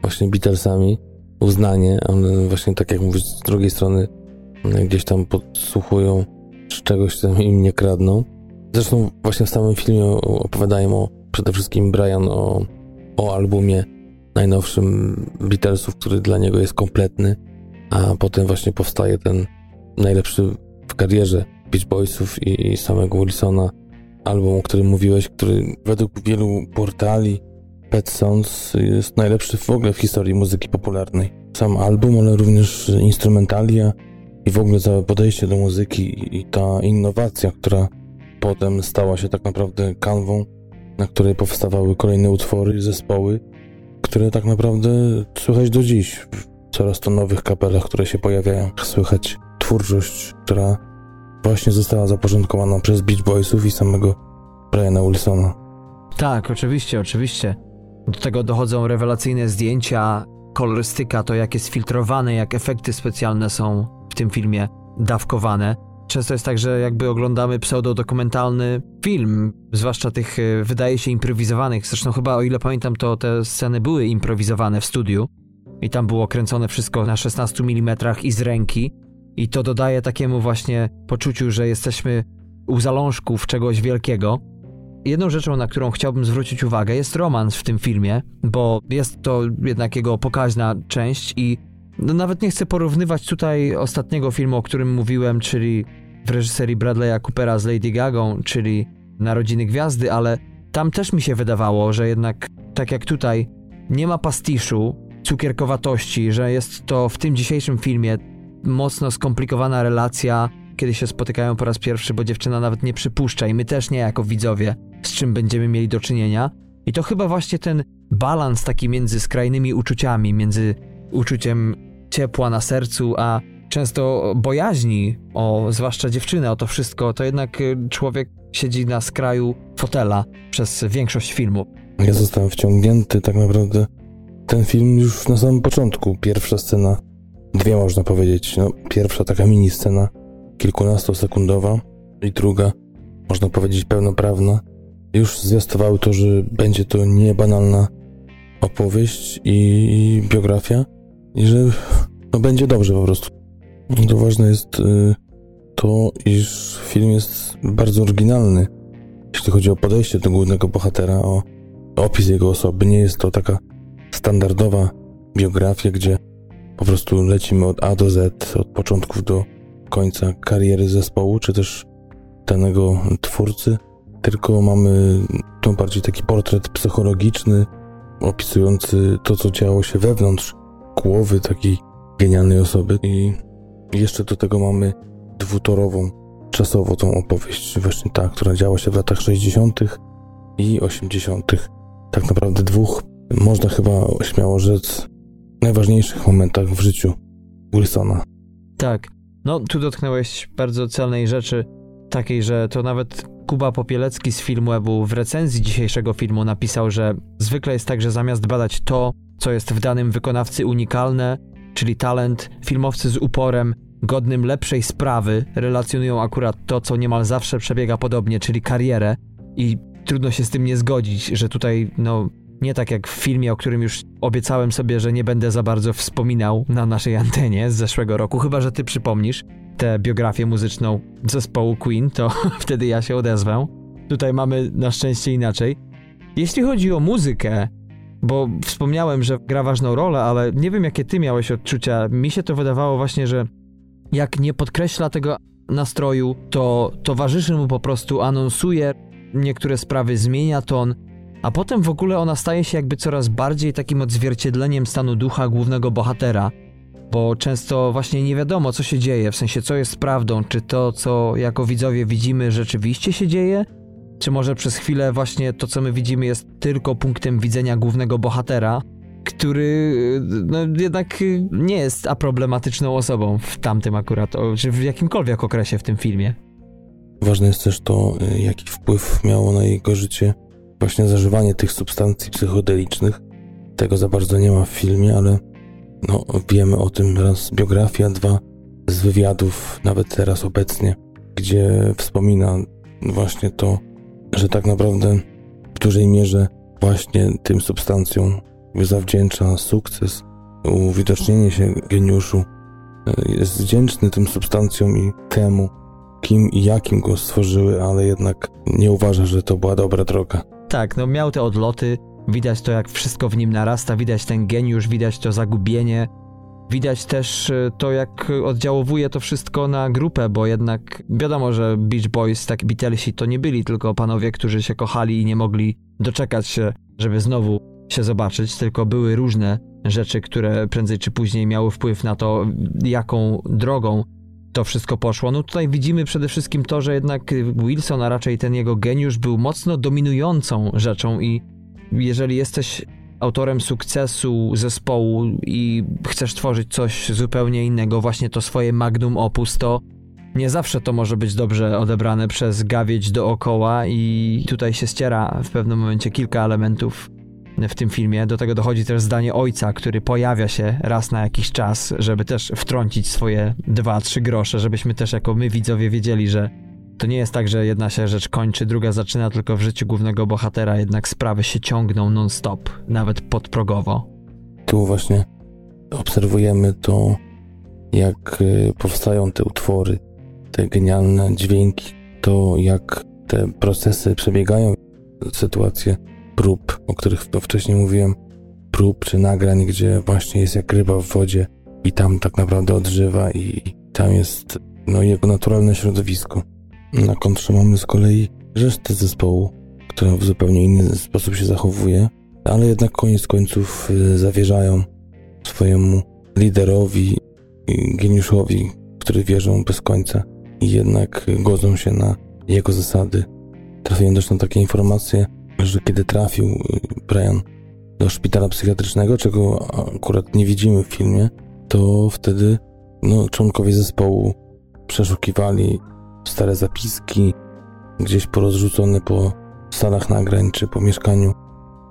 S2: właśnie Beatlesami, uznanie, ale właśnie tak jak mówisz, z drugiej strony e, gdzieś tam podsłuchują, czy czegoś tam im nie kradną. Zresztą właśnie w samym filmie opowiadają o, przede wszystkim Brian o, o albumie najnowszym Beatlesów, który dla niego jest kompletny, a potem właśnie powstaje ten najlepszy w karierze Beach Boysów i, i samego Wilsona album, o którym mówiłeś, który według wielu portali Pet Sounds jest najlepszy w ogóle w historii muzyki popularnej. Sam album, ale również instrumentalia i w ogóle całe podejście do muzyki i ta innowacja, która potem stała się tak naprawdę kanwą, na której powstawały kolejne utwory zespoły, które tak naprawdę słychać do dziś w coraz to nowych kapelach, które się pojawiają. Słychać twórczość, która właśnie została zaporządkowana przez Beach Boysów i samego Briana Wilsona.
S1: Tak, oczywiście, oczywiście. Do tego dochodzą rewelacyjne zdjęcia, kolorystyka, to jak jest filtrowane, jak efekty specjalne są w tym filmie dawkowane. Często jest tak, że jakby oglądamy pseudodokumentalny film, zwłaszcza tych e, wydaje się improwizowanych. Zresztą chyba o ile pamiętam, to te sceny były improwizowane w studiu i tam było kręcone wszystko na 16 mm i z ręki. I to dodaje takiemu właśnie poczuciu, że jesteśmy u zalążków czegoś wielkiego. Jedną rzeczą, na którą chciałbym zwrócić uwagę, jest romans w tym filmie, bo jest to jednak jego pokaźna część i no nawet nie chcę porównywać tutaj ostatniego filmu, o którym mówiłem, czyli w reżyserii Bradley'a Coopera z Lady Gagą, czyli Narodziny Gwiazdy, ale tam też mi się wydawało, że jednak tak jak tutaj nie ma pastiszu, cukierkowatości, że jest to w tym dzisiejszym filmie mocno skomplikowana relacja, kiedy się spotykają po raz pierwszy, bo dziewczyna nawet nie przypuszcza i my też nie jako widzowie, z czym będziemy mieli do czynienia. I to chyba właśnie ten balans taki między skrajnymi uczuciami, między uczuciem ciepła na sercu, a często bojaźni o zwłaszcza dziewczynę, o to wszystko, to jednak y, człowiek siedzi na skraju fotela przez większość filmu.
S2: Ja zostałem wciągnięty tak naprawdę ten film już na samym początku. Pierwsza scena, dwie można powiedzieć. No, pierwsza taka mini scena, kilkunastosekundowa i druga, można powiedzieć pełnoprawna, już zwiastowały to, że będzie to niebanalna opowieść i biografia i że no, będzie dobrze po prostu. To ważne jest y, to, iż film jest bardzo oryginalny, jeśli chodzi o podejście do głównego bohatera, o opis jego osoby. Nie jest to taka standardowa biografia, gdzie po prostu lecimy od A do Z, od początków do końca kariery zespołu, czy też danego twórcy, tylko mamy tu bardziej taki portret psychologiczny, opisujący to, co działo się wewnątrz głowy takiej genialnej osoby i jeszcze do tego mamy dwutorową czasowo tą opowieść, właśnie ta, która działa się w latach 60. i 80. Tak naprawdę dwóch, można chyba śmiało rzec, najważniejszych momentach w życiu Wilsona.
S1: Tak. No, tu dotknąłeś bardzo celnej rzeczy, takiej, że to nawet Kuba Popielecki z Filmwebu w recenzji dzisiejszego filmu napisał, że zwykle jest tak, że zamiast badać to, co jest w danym wykonawcy unikalne, czyli talent, filmowcy z uporem, godnym lepszej sprawy, relacjonują akurat to, co niemal zawsze przebiega podobnie, czyli karierę i trudno się z tym nie zgodzić, że tutaj, no, nie tak jak w filmie, o którym już obiecałem sobie, że nie będę za bardzo wspominał na naszej antenie z zeszłego roku, chyba że ty przypomnisz tę biografię muzyczną zespołu Queen, to wtedy ja się odezwę. Tutaj mamy na szczęście inaczej. Jeśli chodzi o muzykę, bo wspomniałem, że gra ważną rolę, ale nie wiem jakie ty miałeś odczucia. Mi się to wydawało właśnie, że jak nie podkreśla tego nastroju, to towarzyszy mu po prostu, anonsuje niektóre sprawy, zmienia ton, a potem w ogóle ona staje się jakby coraz bardziej takim odzwierciedleniem stanu ducha głównego bohatera, bo często właśnie nie wiadomo, co się dzieje, w sensie co jest prawdą, czy to, co jako widzowie widzimy, rzeczywiście się dzieje, czy może przez chwilę właśnie to, co my widzimy, jest tylko punktem widzenia głównego bohatera, który no, jednak nie jest aproblematyczną osobą w tamtym akurat, czy w jakimkolwiek okresie w tym filmie.
S2: Ważne jest też to, jaki wpływ miało na jego życie właśnie zażywanie tych substancji psychodelicznych. Tego za bardzo nie ma w filmie, ale no, wiemy o tym raz biografia, dwa z wywiadów, nawet teraz obecnie, gdzie wspomina właśnie to, że tak naprawdę w dużej mierze właśnie tym substancjom zawdzięcza sukces, uwidocznienie się geniuszu. Jest wdzięczny tym substancjom i temu, kim i jakim go stworzyły, ale jednak nie uważa, że to była dobra droga.
S1: Tak, no miał te odloty, widać to jak wszystko w nim narasta, widać ten geniusz, widać to zagubienie, widać też e, to jak oddziałowuje to wszystko na grupę, bo jednak wiadomo, że Beach Boys, tak Beatlesi to nie byli tylko panowie, którzy się kochali i nie mogli doczekać się, żeby znowu się zobaczyć, tylko były różne rzeczy, które prędzej czy później miały wpływ na to, jaką drogą to wszystko poszło. No tutaj widzimy przede wszystkim to, że jednak Wilson, a raczej ten jego geniusz był mocno dominującą rzeczą i jeżeli jesteś autorem sukcesu zespołu i chcesz tworzyć coś zupełnie innego, właśnie to swoje magnum opus, to nie zawsze to może być dobrze odebrane przez gawieć dookoła i tutaj się ściera w pewnym momencie kilka elementów w tym filmie. Do tego dochodzi też zdanie ojca, który pojawia się raz na jakiś czas, żeby też wtrącić swoje dwa, trzy grosze, żebyśmy też jako my widzowie wiedzieli, że to nie jest tak, że jedna się rzecz kończy, druga zaczyna, tylko w życiu głównego bohatera jednak sprawy się ciągną non-stop, nawet podprogowo.
S2: Tu właśnie obserwujemy to, jak y, powstają te utwory, te genialne dźwięki, to jak te procesy przebiegają, sytuacje prób, o których wcześniej mówiłem, prób czy nagrań, gdzie właśnie jest jak ryba w wodzie i tam tak naprawdę odżywa i tam jest no, jego naturalne środowisko. Na kontrze mamy z kolei resztę zespołu, która w zupełnie inny sposób się zachowuje, ale jednak koniec końców y, zawierzają swojemu liderowi, geniuszowi, który wierzą bez końca i jednak godzą się na jego zasady. Trafiłem też na takie informacje, że kiedy trafił y, Brian do szpitala psychiatrycznego, czego akurat nie widzimy w filmie, to wtedy no, członkowie zespołu przeszukiwali stare zapiski, gdzieś porozrzucone po salach nagrań czy po mieszkaniu,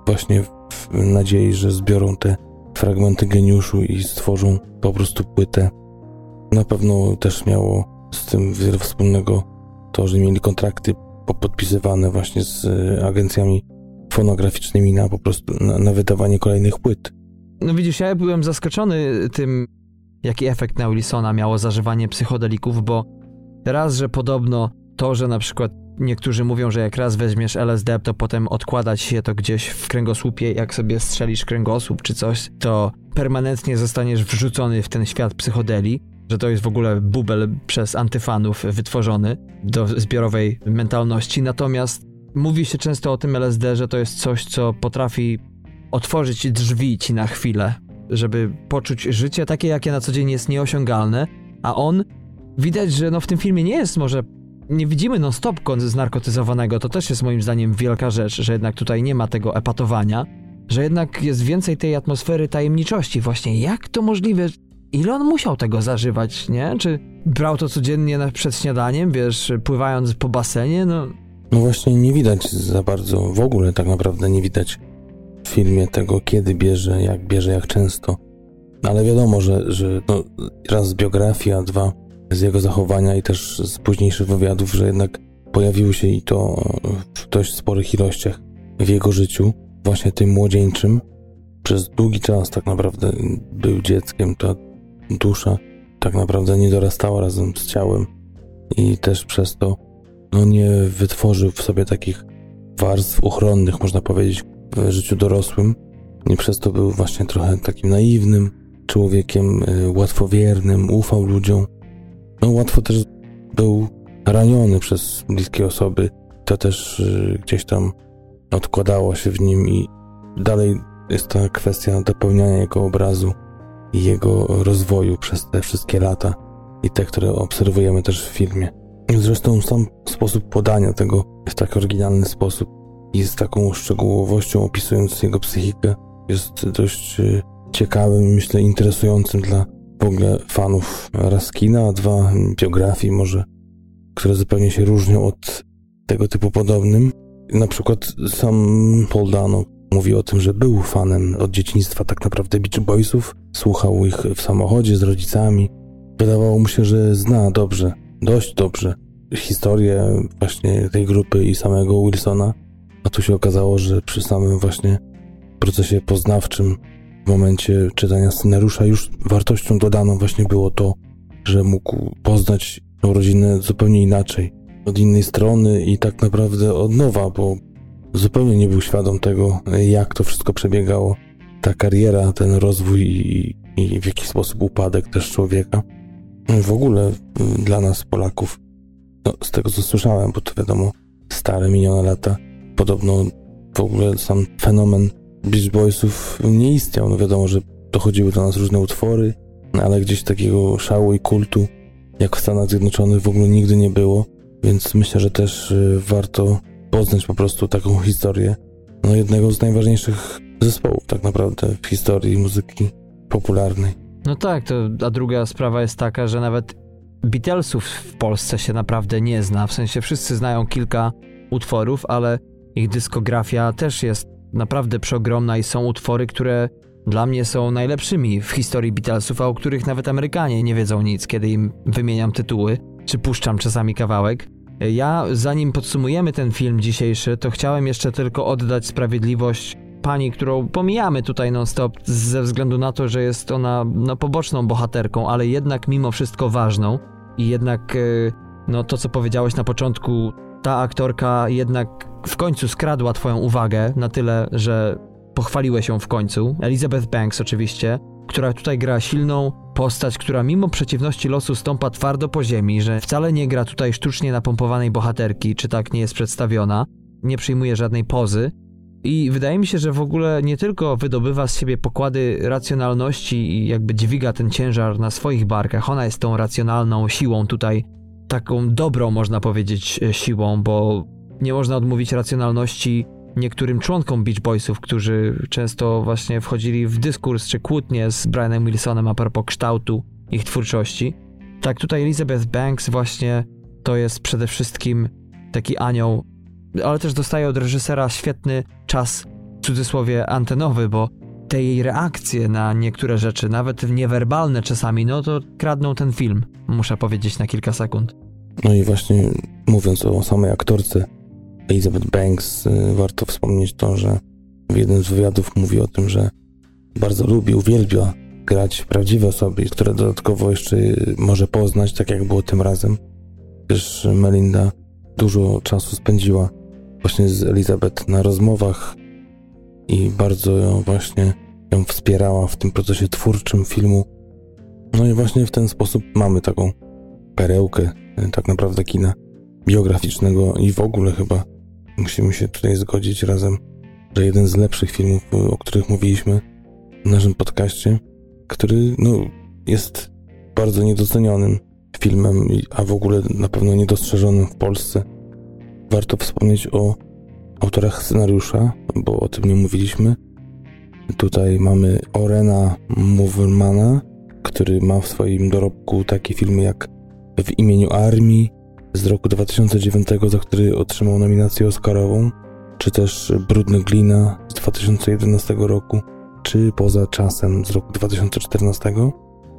S2: właśnie w nadziei, że zbiorą te fragmenty geniuszu i stworzą po prostu płytę. Na pewno też miało z tym wiele wspólnego to, że mieli kontrakty podpisywane właśnie z agencjami fonograficznymi na po prostu na, na wydawanie kolejnych płyt.
S1: No widzisz, ja byłem zaskoczony tym, jaki efekt na Wilsona miało zażywanie psychodelików, bo raz, że podobno to, że na przykład niektórzy mówią, że jak raz weźmiesz LSD, to potem odkładać się to gdzieś w kręgosłupie, jak sobie strzelisz kręgosłup czy coś, to permanentnie zostaniesz wrzucony w ten świat psychodeli, że to jest w ogóle bubel przez antyfanów wytworzony do zbiorowej mentalności. Natomiast mówi się często o tym LSD, że to jest coś, co potrafi otworzyć drzwi ci na chwilę, żeby poczuć życie takie, jakie na co dzień jest nieosiągalne, a on widać, że no w tym filmie nie jest może nie widzimy non-stop znarkotyzowanego, to też jest moim zdaniem wielka rzecz, że jednak tutaj nie ma tego epatowania, że jednak jest więcej tej atmosfery tajemniczości. Właśnie jak to możliwe? Ile on musiał tego zażywać, nie? Czy brał to codziennie przed śniadaniem, wiesz, pływając po basenie? No,
S2: no właśnie nie widać za bardzo, w ogóle tak naprawdę nie widać w filmie tego, kiedy bierze, jak bierze, jak często. Ale wiadomo, że, że no, raz z biografii, a dwa z jego zachowania i też z późniejszych wywiadów, że jednak pojawiły się i to w dość sporych ilościach w jego życiu, właśnie tym młodzieńczym. Przez długi czas tak naprawdę był dzieckiem, ta dusza tak naprawdę nie dorastała razem z ciałem i też przez to no, nie wytworzył w sobie takich warstw uchronnych, można powiedzieć, w życiu dorosłym. I przez to był właśnie trochę takim naiwnym człowiekiem, y, łatwowiernym, ufał ludziom. No łatwo też był raniony przez bliskie osoby. To też y, gdzieś tam odkładało się w nim i dalej jest ta kwestia dopełniania jego obrazu i jego rozwoju przez te wszystkie lata i te, które obserwujemy też w filmie. Zresztą sam sposób podania tego w tak oryginalny sposób i z taką szczegółowością opisując jego psychikę jest dość y, ciekawym i myślę interesującym dla w ogóle fanów Raskina, a dwa biografii może, które zupełnie się różnią od tego typu podobnym. Na przykład sam Paul Dano mówi o tym, że był fanem od dzieciństwa tak naprawdę Beach Boysów, słuchał ich w samochodzie z rodzicami. Wydawało mu się, że zna dobrze, dość dobrze historię właśnie tej grupy i samego Wilsona, a tu się okazało, że przy samym właśnie procesie poznawczym w momencie czytania scenariusza już wartością dodaną właśnie było to, że mógł poznać tę rodzinę zupełnie inaczej, od innej strony i tak naprawdę od nowa, bo zupełnie nie był świadom tego, jak to wszystko przebiegało. Ta kariera, ten rozwój i, i w jaki sposób upadek też człowieka. W ogóle dla nas, Polaków, no, z tego co słyszałem, bo to wiadomo, stare, minione lata, podobno w ogóle sam fenomen Beach Boysów nie istniał. No wiadomo, że dochodziły do nas różne utwory, ale gdzieś takiego szału i kultu, jak w Stanach Zjednoczonych, w ogóle nigdy nie było, więc myślę, że też y, warto poznać po prostu taką historię no, jednego z najważniejszych zespołów tak naprawdę w historii muzyki popularnej.
S1: No tak, to, a druga sprawa jest taka, że nawet Beatlesów w Polsce się naprawdę nie zna, w sensie wszyscy znają kilka utworów, ale ich dyskografia też jest naprawdę przeogromna i są utwory, które dla mnie są najlepszymi w historii Beatlesów, a o których nawet Amerykanie nie wiedzą nic, kiedy im wymieniam tytuły, czy puszczam czasami kawałek. Ja, zanim podsumujemy ten film dzisiejszy, to chciałem jeszcze tylko oddać sprawiedliwość pani, którą pomijamy tutaj non-stop ze względu na to, że jest ona no, poboczną bohaterką, ale jednak mimo wszystko ważną. I jednak, e, no to co powiedziałeś na początku, ta aktorka jednak w końcu skradła twoją uwagę na tyle, że pochwaliłeś ją w końcu. Elizabeth Banks oczywiście, która tutaj gra silną postać, która mimo przeciwności losu stąpa twardo po ziemi, że wcale nie gra tutaj sztucznie napompowanej bohaterki, czy tak nie jest przedstawiona, nie przyjmuje żadnej pozy. I wydaje mi się, że w ogóle nie tylko wydobywa z siebie pokłady racjonalności i jakby dźwiga ten ciężar na swoich barkach, ona jest tą racjonalną siłą tutaj, taką dobrą można powiedzieć siłą, bo nie można odmówić racjonalności niektórym członkom Beach Boysów, którzy często właśnie wchodzili w dyskurs czy kłótnie z Brianem Wilsonem a propos kształtu ich twórczości. Tak, tutaj Elizabeth Banks właśnie to jest przede wszystkim taki anioł, ale też dostaje od reżysera świetny czas, w cudzysłowie antenowy, bo te jej reakcje na niektóre rzeczy, nawet niewerbalne czasami, no to kradną ten film, muszę powiedzieć na kilka sekund.
S2: No i właśnie mówiąc o samej aktorce, Elizabeth Banks. Y, warto wspomnieć to, że w jednym z wywiadów mówi o tym, że bardzo lubi, uwielbia grać prawdziwe osoby, które dodatkowo jeszcze może poznać, tak jak było tym razem. Gdyż Melinda dużo czasu spędziła właśnie z Elizabeth na rozmowach i bardzo ją właśnie ją wspierała w tym procesie twórczym filmu. No i właśnie w ten sposób mamy taką perełkę tak naprawdę kina biograficznego i w ogóle chyba musimy się tutaj zgodzić razem, że jeden z lepszych filmów, o których mówiliśmy w naszym podcaście, który no, jest bardzo niedocenionym filmem, a w ogóle na pewno niedostrzeżonym w Polsce. Warto wspomnieć o autorach scenariusza, bo o tym nie mówiliśmy. Tutaj mamy Orena Movermana, który ma w swoim dorobku takie filmy jak W imieniu armii z roku 2009, za który otrzymał nominację Oscarową, czy też Brudny Glina z 2011 roku, czy Poza czasem z roku 2014,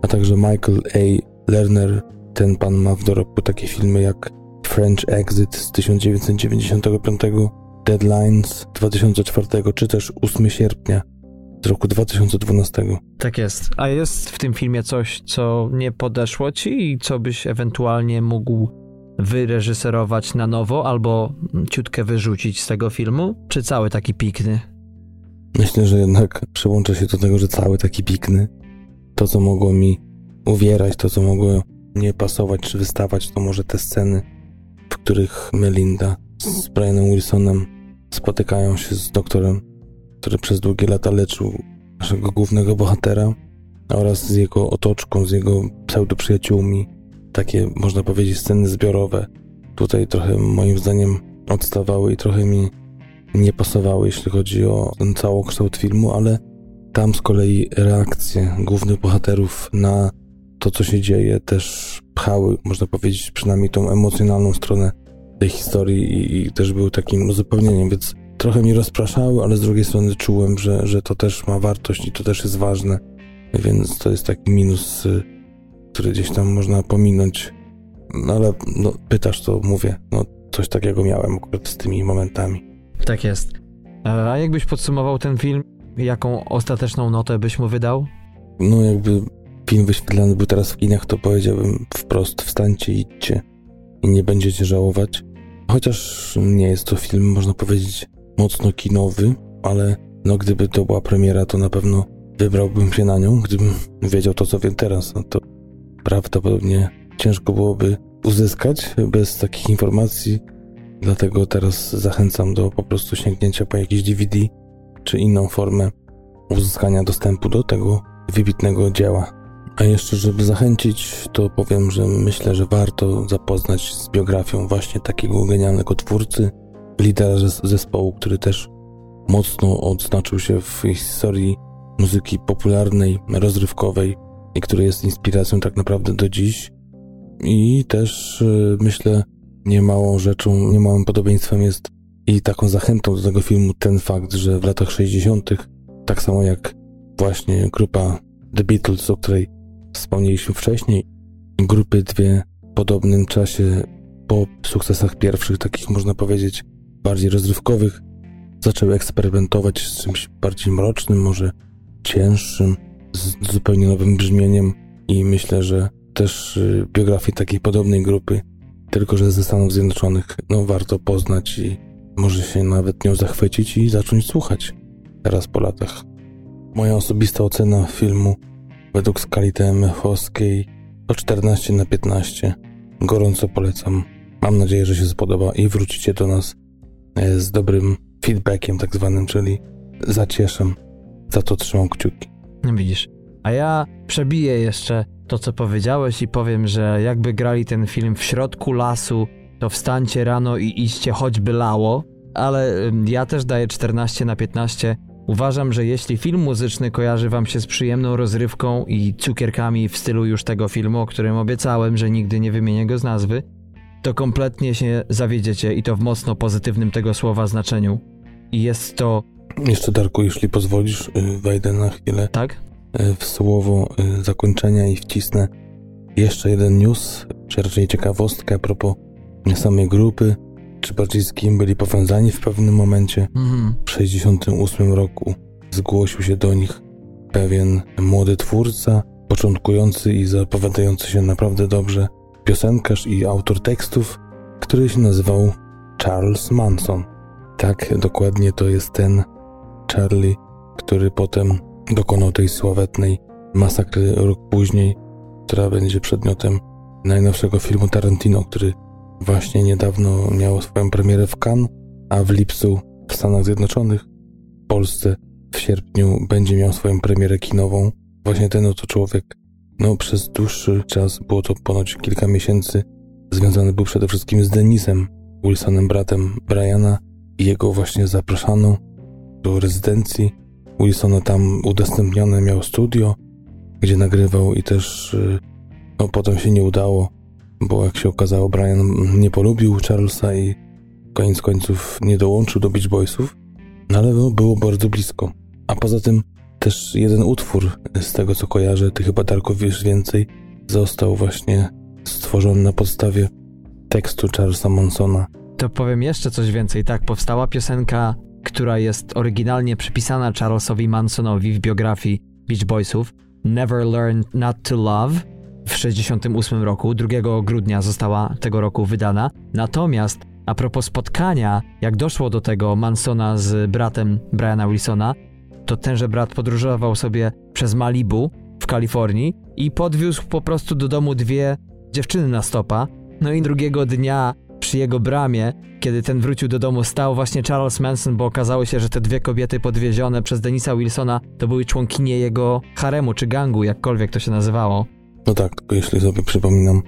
S2: a także Michael A. Lerner. Ten pan ma w dorobku takie filmy jak French Exit z 1995, Deadlines 2004, czy też 8 sierpnia z roku 2012.
S1: Tak jest. A jest w tym filmie coś, co nie podeszło ci i co byś ewentualnie mógł wyreżyserować na nowo albo ciutkę wyrzucić z tego filmu? Czy cały taki pikny?
S2: Myślę, że jednak przyłączę się do tego, że cały taki pikny. To, co mogło mi uwierać, to, co mogło nie pasować czy wystawać, to może te sceny, w których Melinda z Brianem Wilsonem spotykają się z doktorem, który przez długie lata leczył naszego głównego bohatera oraz z jego otoczką, z jego pseudoprzyjaciółmi. Takie, można powiedzieć, sceny zbiorowe. Tutaj trochę moim zdaniem odstawały i trochę mi nie pasowały, jeśli chodzi o ten całokształt filmu, ale tam z kolei reakcje głównych bohaterów na to, co się dzieje, też pchały, można powiedzieć, przynajmniej tą emocjonalną stronę tej historii i, i też był takim uzupełnieniem, więc trochę mi rozpraszały, ale z drugiej strony czułem, że, że to też ma wartość i to też jest ważne, więc to jest taki minus, y, który gdzieś tam można pominąć. No ale no, pytasz, to mówię, no coś takiego miałem akurat z tymi momentami.
S1: Tak jest. A jakbyś podsumował ten film, jaką ostateczną notę byś mu wydał?
S2: No jakby film wyświetlany był teraz w kinach, to powiedziałbym wprost, wstańcie i idźcie i nie będziecie żałować. Chociaż nie jest to film, można powiedzieć, mocno kinowy, ale no gdyby to była premiera, to na pewno wybrałbym się na nią, gdybym wiedział to, co wiem teraz, no to prawdopodobnie ciężko byłoby uzyskać bez takich informacji, dlatego teraz zachęcam do po prostu sięgnięcia po jakiś DVD czy inną formę uzyskania dostępu do tego wybitnego dzieła. A jeszcze, żeby zachęcić, to powiem, że myślę, że warto zapoznać z biografią właśnie takiego genialnego twórcy, lidera zespołu, który też mocno odznaczył się w historii muzyki popularnej, rozrywkowej i który jest inspiracją tak naprawdę do dziś. I też y, myślę, niemałą rzeczą, niemałym podobieństwem jest i taką zachętą do tego filmu ten fakt, że w latach 60., tak samo jak właśnie grupa The Beatles, o której wspomnieliśmy wcześniej, grupy dwie w podobnym czasie po sukcesach pierwszych, takich można powiedzieć bardziej rozrywkowych, zaczęły eksperymentować z czymś bardziej mrocznym, może cięższym, z zupełnie nowym brzmieniem i myślę, że też y, biografię takiej podobnej grupy, tylko że ze Stanów Zjednoczonych, no warto poznać i może się nawet nią zachwycić i zacząć słuchać teraz po latach. Moja osobista ocena filmu według skali TMF-owskiej to 14 na 15. Gorąco polecam. Mam nadzieję, że się spodoba i wrócicie do nas e, z dobrym feedbackiem tak zwanym, czyli zacieszę. Za to trzymam kciuki.
S1: Widzisz. A ja przebiję jeszcze to, co powiedziałeś i powiem, że jakby grali ten film w środku lasu, to wstańcie rano i idźcie choćby lało, ale ja też daję 14 na 15 Uważam, że jeśli film muzyczny kojarzy wam się z przyjemną rozrywką i cukierkami w stylu już tego filmu, o którym obiecałem, że nigdy nie wymienię go z nazwy, to kompletnie się zawiedziecie i to w mocno pozytywnym tego słowa znaczeniu. I jest to...
S2: Jeszcze Darku, jeśli pozwolisz, y, wejdę na chwilę
S1: tak?
S2: Y, w słowo y, zakończenia i wcisnę jeszcze jeden news, czy raczej ciekawostkę a propos samej grupy. czy bardziej z kim byli powiązani w pewnym momencie. Mhm. W 68 roku zgłosił się do nich pewien młody twórca, początkujący i zapowiadający się naprawdę dobrze piosenkarz i autor tekstów, który się nazywał Charles Manson. Tak, dokładnie to jest ten Charlie, który potem dokonał tej sławetnej masakry rok później, która będzie przedmiotem najnowszego filmu Tarantino, który właśnie niedawno miał swoją premierę w Cannes, a w lipcu w Stanach Zjednoczonych, w Polsce w sierpniu będzie miał swoją premierę kinową. Właśnie ten oto człowiek, no przez dłuższy czas, było to ponoć kilka miesięcy, związany był przede wszystkim z Denisem, Wilsonem, bratem Briana i jego właśnie zapraszano do rezydencji. Wilsona tam udostępnione miał studio, gdzie nagrywał i też y, no, potem się nie udało, bo jak się okazało, Brian nie polubił Charlesa i koniec końców nie dołączył do Beach Boysów, no ale no, było bardzo blisko. A poza tym też jeden utwór z tego co kojarzę, ty chyba Darko wiesz więcej, został właśnie stworzony na podstawie tekstu Charlesa Mansona.
S1: To powiem jeszcze coś więcej. Tak, powstała piosenka, która jest oryginalnie przypisana Charlesowi Mansonowi w biografii Beach Boysów. Never Learned Not to Love w 68 roku, 2 grudnia została tego roku wydana. Natomiast a propos spotkania, jak doszło do tego Mansona z bratem Briana Wilsona, to tenże brat podróżował sobie przez Malibu w Kalifornii i podwiózł po prostu do domu dwie dziewczyny na stopa. No i drugiego dnia przy jego bramie, kiedy ten wrócił do domu, stał właśnie Charles Manson, bo okazało się, że te dwie kobiety podwiezione przez Denisa Wilsona to były członkinie jego haremu czy gangu, jakkolwiek to się nazywało.
S2: No tak, tylko jeśli sobie przypominam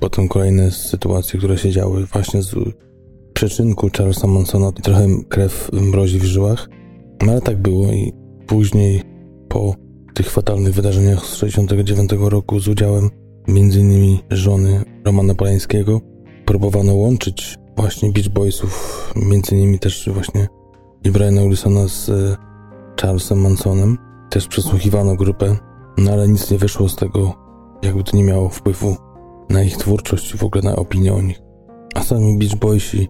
S2: potem kolejne sytuacje, które się działy właśnie z przyczynku Charlesa Mansona, trochę krew mrozi w żyłach, no ale tak było i później po tych fatalnych wydarzeniach z 69 roku z udziałem m.in. żony Romana Polańskiego próbowano łączyć właśnie Beach Boysów, między innymi też właśnie i Briana Wilsona z e, Charlesem Mansonem. Też przesłuchiwano grupę, no ale nic nie wyszło z tego, jakby to nie miało wpływu na ich twórczość w ogóle na opinię o nich. A sami Beach Boysi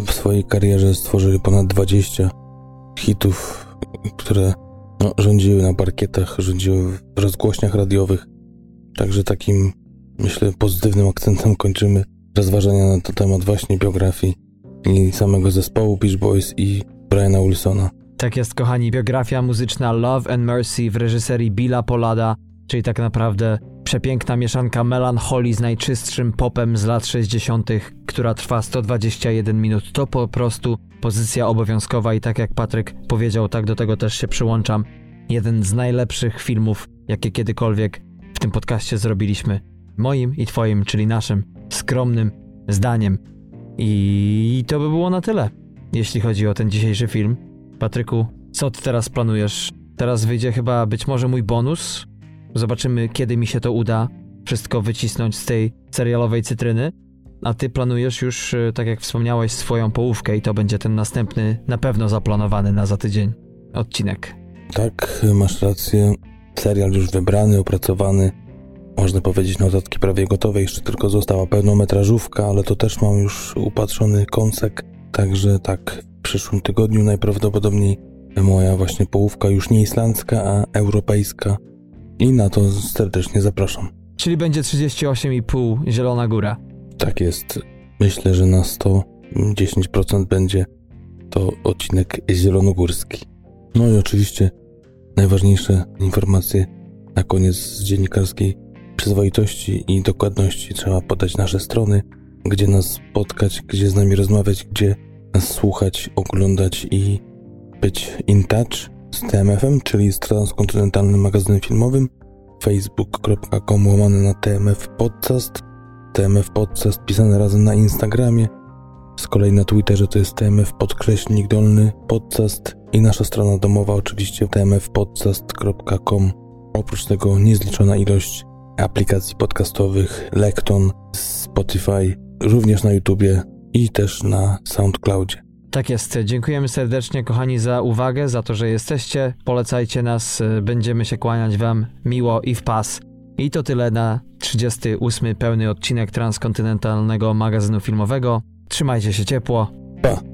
S2: w swojej karierze stworzyli ponad 20 hitów, które no, rządziły na parkietach, rządziły w rozgłośniach radiowych. Także takim, myślę, pozytywnym akcentem kończymy rozważania na ten temat właśnie biografii i samego zespołu Beach Boys i Briana Wilsona.
S1: Tak jest, kochani, biografia muzyczna Love and Mercy w reżyserii Billa Polada, czyli tak naprawdę przepiękna mieszanka melancholii z najczystszym popem z lat 60., która trwa 121 minut. To po prostu pozycja obowiązkowa i tak jak Patryk powiedział, tak do tego też się przyłączam. Jeden z najlepszych filmów, jakie kiedykolwiek w tym podcaście zrobiliśmy. Moim i twoim, czyli naszym skromnym zdaniem. I to by było na tyle, jeśli chodzi o ten dzisiejszy film. Patryku, co ty teraz planujesz? Teraz wyjdzie chyba być może mój bonus. Zobaczymy, kiedy mi się to uda wszystko wycisnąć z tej serialowej cytryny. A ty planujesz już, e, tak jak wspomniałeś, swoją połówkę i to będzie ten następny, na pewno zaplanowany na za tydzień odcinek.
S2: Tak, masz rację. Serial już wybrany, opracowany można powiedzieć, notatki prawie gotowe, jeszcze tylko została pełnometrażówka, ale to też mam już upatrzony kąsek, także tak, w przyszłym tygodniu najprawdopodobniej moja właśnie połówka już nie islandzka, a europejska i na to serdecznie zapraszam.
S1: Czyli będzie 38,5 Zielona Góra.
S2: Tak jest. Myślę, że na 110% będzie to odcinek zielonogórski. No i oczywiście najważniejsze informacje na koniec z dziennikarskiej przyzwoitości i dokładności trzeba podać nasze strony, gdzie nas spotkać, gdzie z nami rozmawiać, gdzie nas słuchać, oglądać i być in touch z TMF-em, czyli z transkontynentalnym magazynem filmowym, facebook.com łamane na TMF Podcast, TMF Podcast pisane razem na Instagramie, z kolei na Twitterze to jest TMF podkreślnik dolny podcast i nasza strona domowa oczywiście tmfpodcast.com. Oprócz tego niezliczona ilość aplikacji podcastowych Lekton, Spotify, również na YouTubie i też na SoundCloudzie.
S1: Tak jest. Dziękujemy serdecznie, kochani, za uwagę, za to, że jesteście. Polecajcie nas, będziemy się kłaniać Wam miło i w pas. I to tyle na 38. pełny odcinek transkontynentalnego magazynu filmowego. Trzymajcie się ciepło.
S2: Pa.